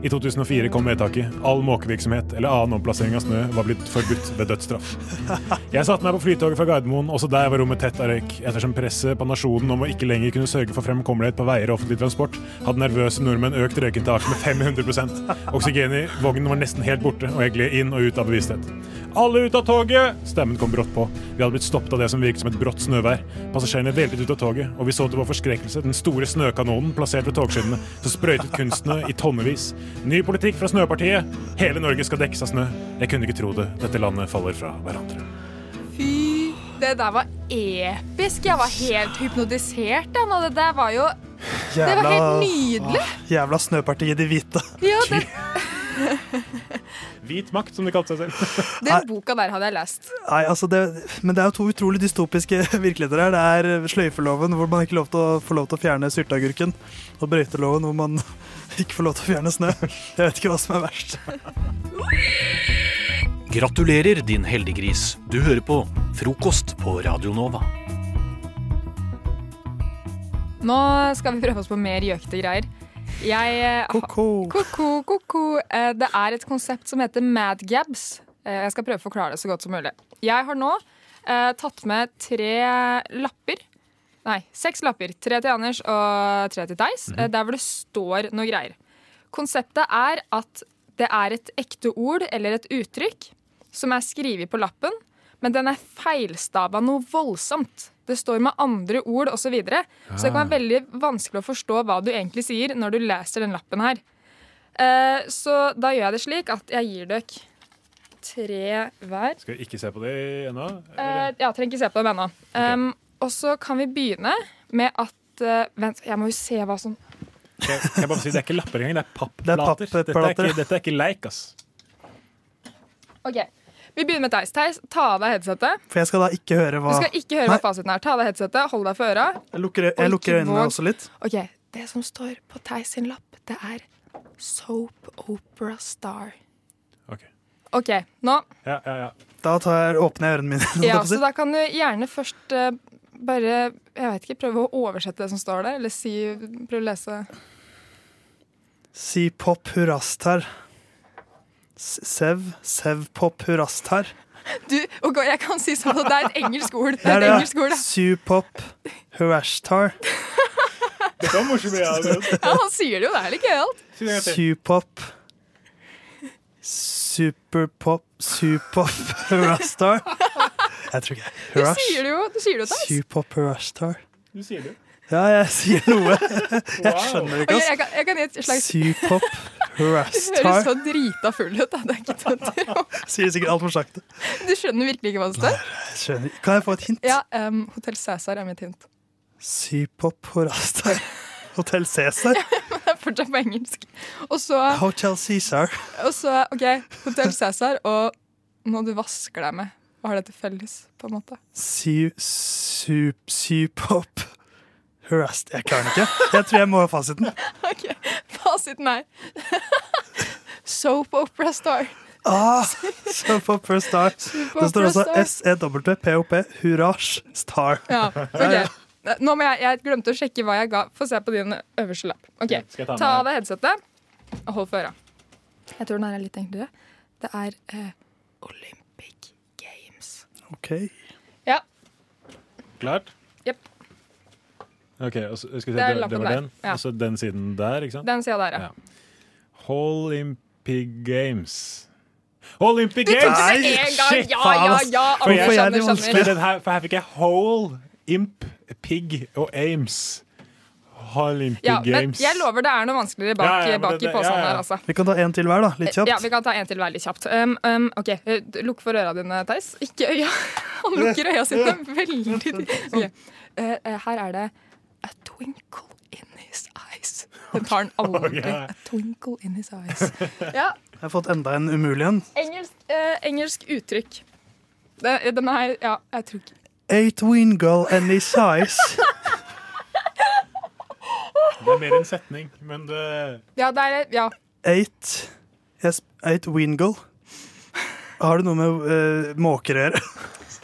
I 2004 kom vedtaket. All måkevirksomhet eller annen omplassering av snø var blitt forbudt ved dødsstraff. Jeg satte meg på flytoget fra Gardermoen. Også der var rommet tett av røyk. Ettersom presset på nasjonen om å ikke lenger kunne sørge for fremkommelighet på veier og offentlig transport, hadde nervøse nordmenn økt røykinntaket med 500 Oksygenet i vognen var nesten helt borte, og jeg gled inn og ut av bevissthet. Alle ut av toget! Stemmen kom brått på. Vi hadde blitt stoppet av det som virket som et brått snøvær. Passasjerene veltet ut av toget, og vi så til vår forskrekkelse den store snøkanonen plassert ved togskinnene, som sprøytet kunstene i tonnevis. Ny politikk fra Snøpartiet. Hele Norge skal dekkes av snø. Jeg kunne ikke tro det. Dette landet faller fra hverandre. Fy Det der var episk. Jeg var helt hypnotisert. da. Det der var jo Det var helt nydelig. Å, jævla Snøpartiet de hvite. Ja, det, Hvit makt, som de kalte seg selv. den boka der hadde jeg lest. Nei, altså det, men det er jo to utrolig dystopiske virkeligheter her. Det er sløyfeloven, hvor man ikke lov til å, får lov til å fjerne sylteagurken. Og brøyteloven, hvor man ikke får lov til å fjerne snø. Jeg vet ikke hva som er verst. Gratulerer, din heldiggris. Du hører på Frokost på Radio Nova. Nå skal vi prøve oss på mer gjøkete greier. Jeg eh, Ko-ko. Eh, Det er et konsept som heter madgabs. Gabs Jeg skal prøve å forklare det så godt som mulig. Jeg har nå eh, tatt med tre lapper. Nei, seks lapper. Tre til Anders og tre til Theis. eh, Der hvor det står noe greier. Konseptet er at det er et ekte ord eller et uttrykk som er skrevet på lappen, men den er feilstava noe voldsomt. Det står med andre ord osv. Så, videre. så det kan være veldig vanskelig å forstå hva du egentlig sier når du leser den lappen her. Eh, så da gjør jeg det slik at jeg gir dere tre hver. Skal vi ikke se på det ennå? Eh, ja, trenger ikke se på dem ennå. Um, og så kan vi begynne med at eh, Vent, jeg må jo se hva som jeg, jeg bare si, Det er ikke lapper engang, det er Det er papplater. Dette, er ikke- dette er ikke leik, ass. OK. Vi begynner med Theis. Theis, ta av deg headsetet. For jeg skal da ikke høre hva Du skal ikke høre Nei, hva fasiten er. Ta av deg headsetet, hold deg for øra. Jeg lukker, jeg lukker øynene våg- også litt. OK. Det som står på Theis sin lapp, det er Soap Opera Star. Ok. OK, nå Ja, ja, ja. Da tar jeg, åpner jeg ørene mine. Ja, så da kan du gjerne først eh, bare Jeg vet ikke, prøve å oversette det som står der, eller si Prøve å lese Si pop hurrastar. Sev, sevpop hurastar hurrastar. Du, ok, jeg kan si sånn at det er et engelsk ord. Det Det er et det, engelsk ord. Supop hurrastar. Det mye av Ja, Ja, han sier det jo, det er litt gøyalt. Supop Superpop Supop hurrastar. Jeg tror ikke Du Hurrash. sier det jo, du sier det jo, Theis. Supop hurrastar. Du sier det. Ja, jeg sier noe. Jeg skjønner det ikke, jeg, kan, jeg kan gi et slags Supop Du høres så drita full ut. Da. Det er ikke til å. Sier sikkert altfor sakte. Du skjønner virkelig ikke hva det står? Kan jeg få et hint? Ja, um, Hotell Cæsar er mitt hint. Supop Rastar. Hotell Cæsar. Det er fortsatt på engelsk. Og så, Hotel Cæsar. og så OK, Hotell Cæsar og noe du vasker deg med. Hva har det til felles, på en måte? Su... Sup... Supop hurrast... Jeg klarer den ikke. Jeg tror jeg må ha fasiten. OK, fasiten er Soap Opera Star. Ah, soap Opera star. Det står også. S-E-W-P-O-P. Hurrasj star. Ja, ok. Nå må jeg, jeg glemte å sjekke hva jeg ga. Få se på din øverste lapp. Ok, ta Ta av deg headsetet og hold for øra. Jeg tror den her er litt enklere. Det er eh, Olympic Games. OK. Ja. Klart? Ok, og så, skal vi se, Det er det, det var der, den. ja. Altså den siden der, ikke sant? Den sida der, ja. Olympic Games. Olympic Du tok Games! det en gang! Shit, Ja, faen, ja, ja, For jeg- skjønner, skjønner. den her, for her fikk jeg Hole, Imp, Pig og Ames. Olympic Ja, men jeg lover det er noe vanskeligere bak, Ja, ja, bak det- i posen ja, ja. her, altså. Vi kan ta en til hver, da. Litt kjapt. Ja, vi kan ta en til hver litt kjapt. Um, um, ok, eh, Lukk for øra dine, Theis. Ikke øya. Han lukker øya sine veldig Ok. Eh, eh, Her er det A twinkle in his eyes. Den tar han aldri. Okay. A twinkle in his eyes. Ja, Jeg har fått enda en umulig en. engelsk, eh, engelsk uttrykk. Den, den her Ja, jeg tror ikke A twinkle in his eyes Det er mer en setning, men det Ja, det er Ja. Eight yes, Eight wingle. Har det noe med uh, måker å gjøre?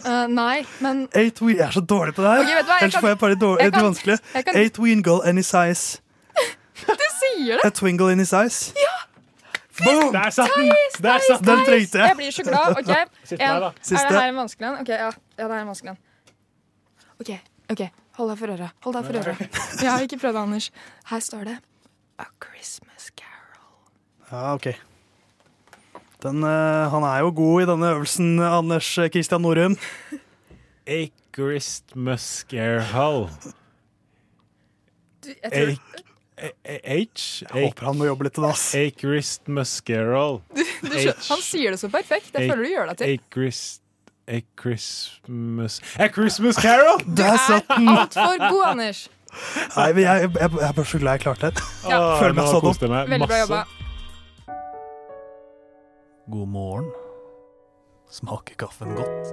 Eh, nei, men Eight Jeg er så dårlig på det her. Okay, hva, Ellers kan- får jeg bare dårlig, jeg det kan- vanskelig. jeg kan- Eight wingle any size. Du sier det! A twingle any size. Ja! Boom! Der satt den! Der satt den! Trengte jeg. Jeg blir så glad. OK. Siste En, her, er det her en vanskelig en? Ok, ja. ja, det er en vanskelig en. OK, ok, hold deg for øret. Hold deg for øret. har ikke prøvd det, Anders. Her står det A Christmas Carol. Ja, OK. Den, eh, han er jo god i denne øvelsen, Anders Christian Norum. A Christmas Hull. Tror, H? Jeg håper han må jobbe litt til det, ass. A Christmas Carol. du, du skjønner, han sier det så perfekt. Jeg føler du gjør deg til. A A Christmas A Christmas Carol! Der satt den! Altfor god, Anders. Nei, men jeg, jeg, jeg er bare så glad jeg klarte det. Ja. Føler meg så koste jeg dum. meg Veldig bra jobba. God morgen. Smaker kaffen godt?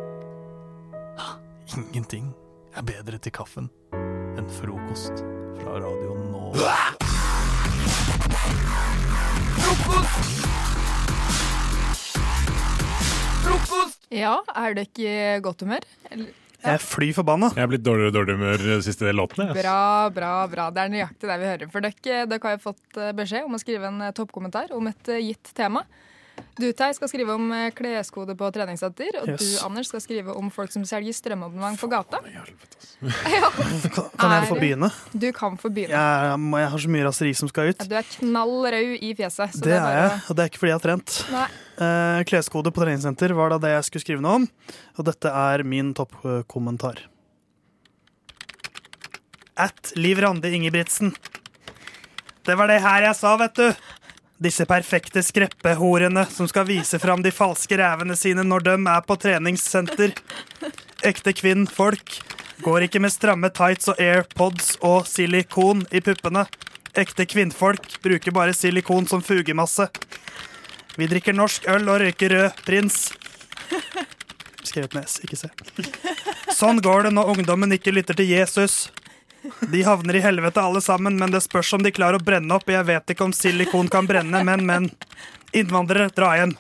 Ha, Ingenting er bedre til kaffen enn frokost fra Radio Frokost! Ja, er det ikke godt humør? Eller- Jeg er fly forbanna. Jeg er blitt dårligere og dårligere humør de siste låtene. Yes. Bra, bra, bra. Det er nøyaktig det vi hører. For dere, dere har jo fått eh, beskjed om å skrive en eh, toppkommentar om et eh, gitt tema. Du, Tei, skal skrive om eh, kleskode på treningssenter. Og Yes. du, Anders, skal skrive om folk som selger strømabonnement på gata. Kan, kan jeg få begynne? Du kan få begynne. Jeg, jeg har så mye raseri som skal ut. Du er knall rød i fjeset. Så Det er jeg, og det er ikke fordi jeg har trent. Eh, kleskode på treningssenter var da det jeg skulle skrive noe om, og dette er min toppkommentar. At Liv Randi Ingebrigtsen. Det var det her jeg sa, vet du. Disse perfekte skreppehorene som skal vise fram de falske rævene sine når de er på treningssenter. Ekte kvinnfolk går ikke med stramme tights og airpods og silikon i puppene. Ekte kvinnfolk bruker bare silikon som fugemasse. Vi drikker norsk øl og røyker rød prins. Skrevet med S, ikke se. Sånn går det når ungdommen ikke lytter til Jesus. De havner i helvete alle sammen, men det spørs om de klarer å brenne opp. Jeg vet ikke om silikon kan brenne, men, men. Innvandrere, dra igjen.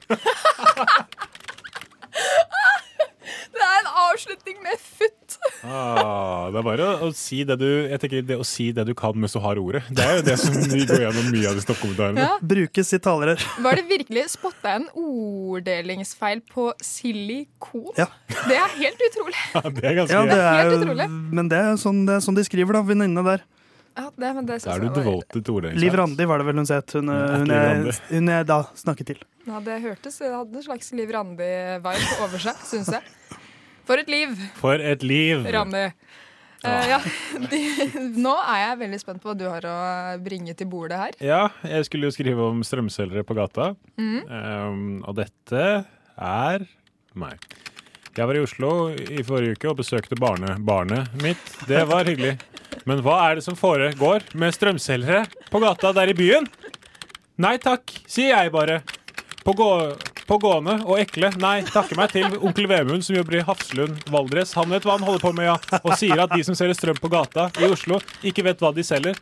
Det er en avslutning med futt. Ah, det er bare å, å si det du Jeg tenker det å si det du kan mens du har ordet. Det er jo det som vi går gjennom mye av de stoppkommentarene. Ja. Brukes i talerør. Var det virkelig spotta en orddelingsfeil på silikon? Ja. Det er helt utrolig. Ja, det er ganske Ja, det er helt utrolig. men det er sånn, det er sånn de skriver, da, venninnene der. Ja, det, men det er du devoted til ordet. Liv Randi var det vel hun het. Hun, hun, Randi. hun jeg da snakket til. Ja, det hørtes Det hadde en slags Liv Randi-vibe over seg, syns jeg. For et liv, For et liv! Randi. Uh, ja, de, nå er jeg veldig spent på hva du har å bringe til bordet her. Ja, jeg skulle jo skrive om strømselgere på gata. mm. Um, og dette er meg. Jeg var i Oslo i forrige uke og besøkte barne, barnet mitt. Det var hyggelig. Men hva er det som foregår med strømselgere på gata der i byen? Nei takk, sier jeg bare. På, gå, på gående og ekle. Nei, takke meg til onkel Vemund som jobber i Hafslund Valdres. Han vet hva han holder på med, ja. Og sier at de som selger strøm på gata i Oslo, ikke vet hva de selger.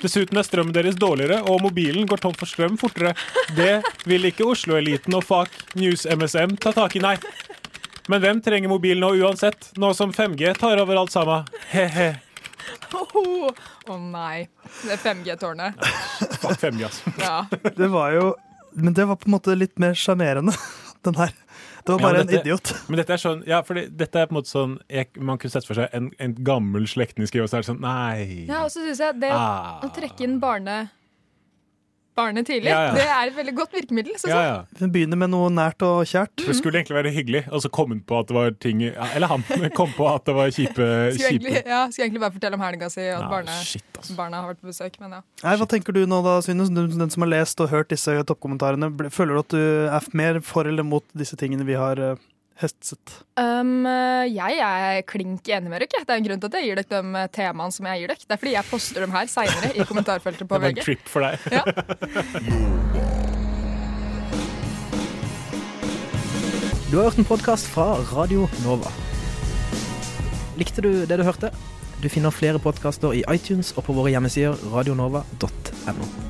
Dessuten er strømmen deres dårligere, og mobilen går tom for strøm fortere. Det vil ikke Oslo-eliten og Fak News MSM ta tak i, nei. Men hvem trenger mobil nå uansett, nå som 5G tar over alt sammen? He-he. Å nei. Det er 5G-tårnet. Fuck 5G, altså. Ja. Det var jo Men det var på en måte litt mer sjarmerende, den her. Det var bare Ja, en idiot. Men dette er sånn, ja, fordi dette er på en måte sånn jeg, Man kunne sett for seg en, en gammel slektning skrive, og så er det sånn Nei. Ja, og så syns jeg det Ah. å trekke inn barne barnet tidlig, Ja, ja. det er et veldig godt virkemiddel. Så, Ja, ja. Hun begynner med noe nært og kjært. Det skulle egentlig være hyggelig, og så kom hun på at det var ting Eller han kom på at det var kjipe, Skulle kjipe egentlig, ja, skulle egentlig bare fortelle om helga si, og at barna, shit, barna har vært på besøk. Men ja. Nei, Hva tenker du nå da, Synes? Du, den som har lest og hørt disse toppkommentarene, føler du at du er mer for eller mot disse tingene vi har uh, hetset? Um, jeg er klink enig med dere. Det er en grunn til at jeg gir dere de eh, temaene som jeg gir dere. Det er fordi jeg poster dem her seinere i kommentarfeltet på VG. Det var en trip for deg. Ja. Du har hørt en podkast fra Radio Nova. Likte du det du hørte? Du finner flere podkaster i iTunes og på våre hjemmesider radionova.no.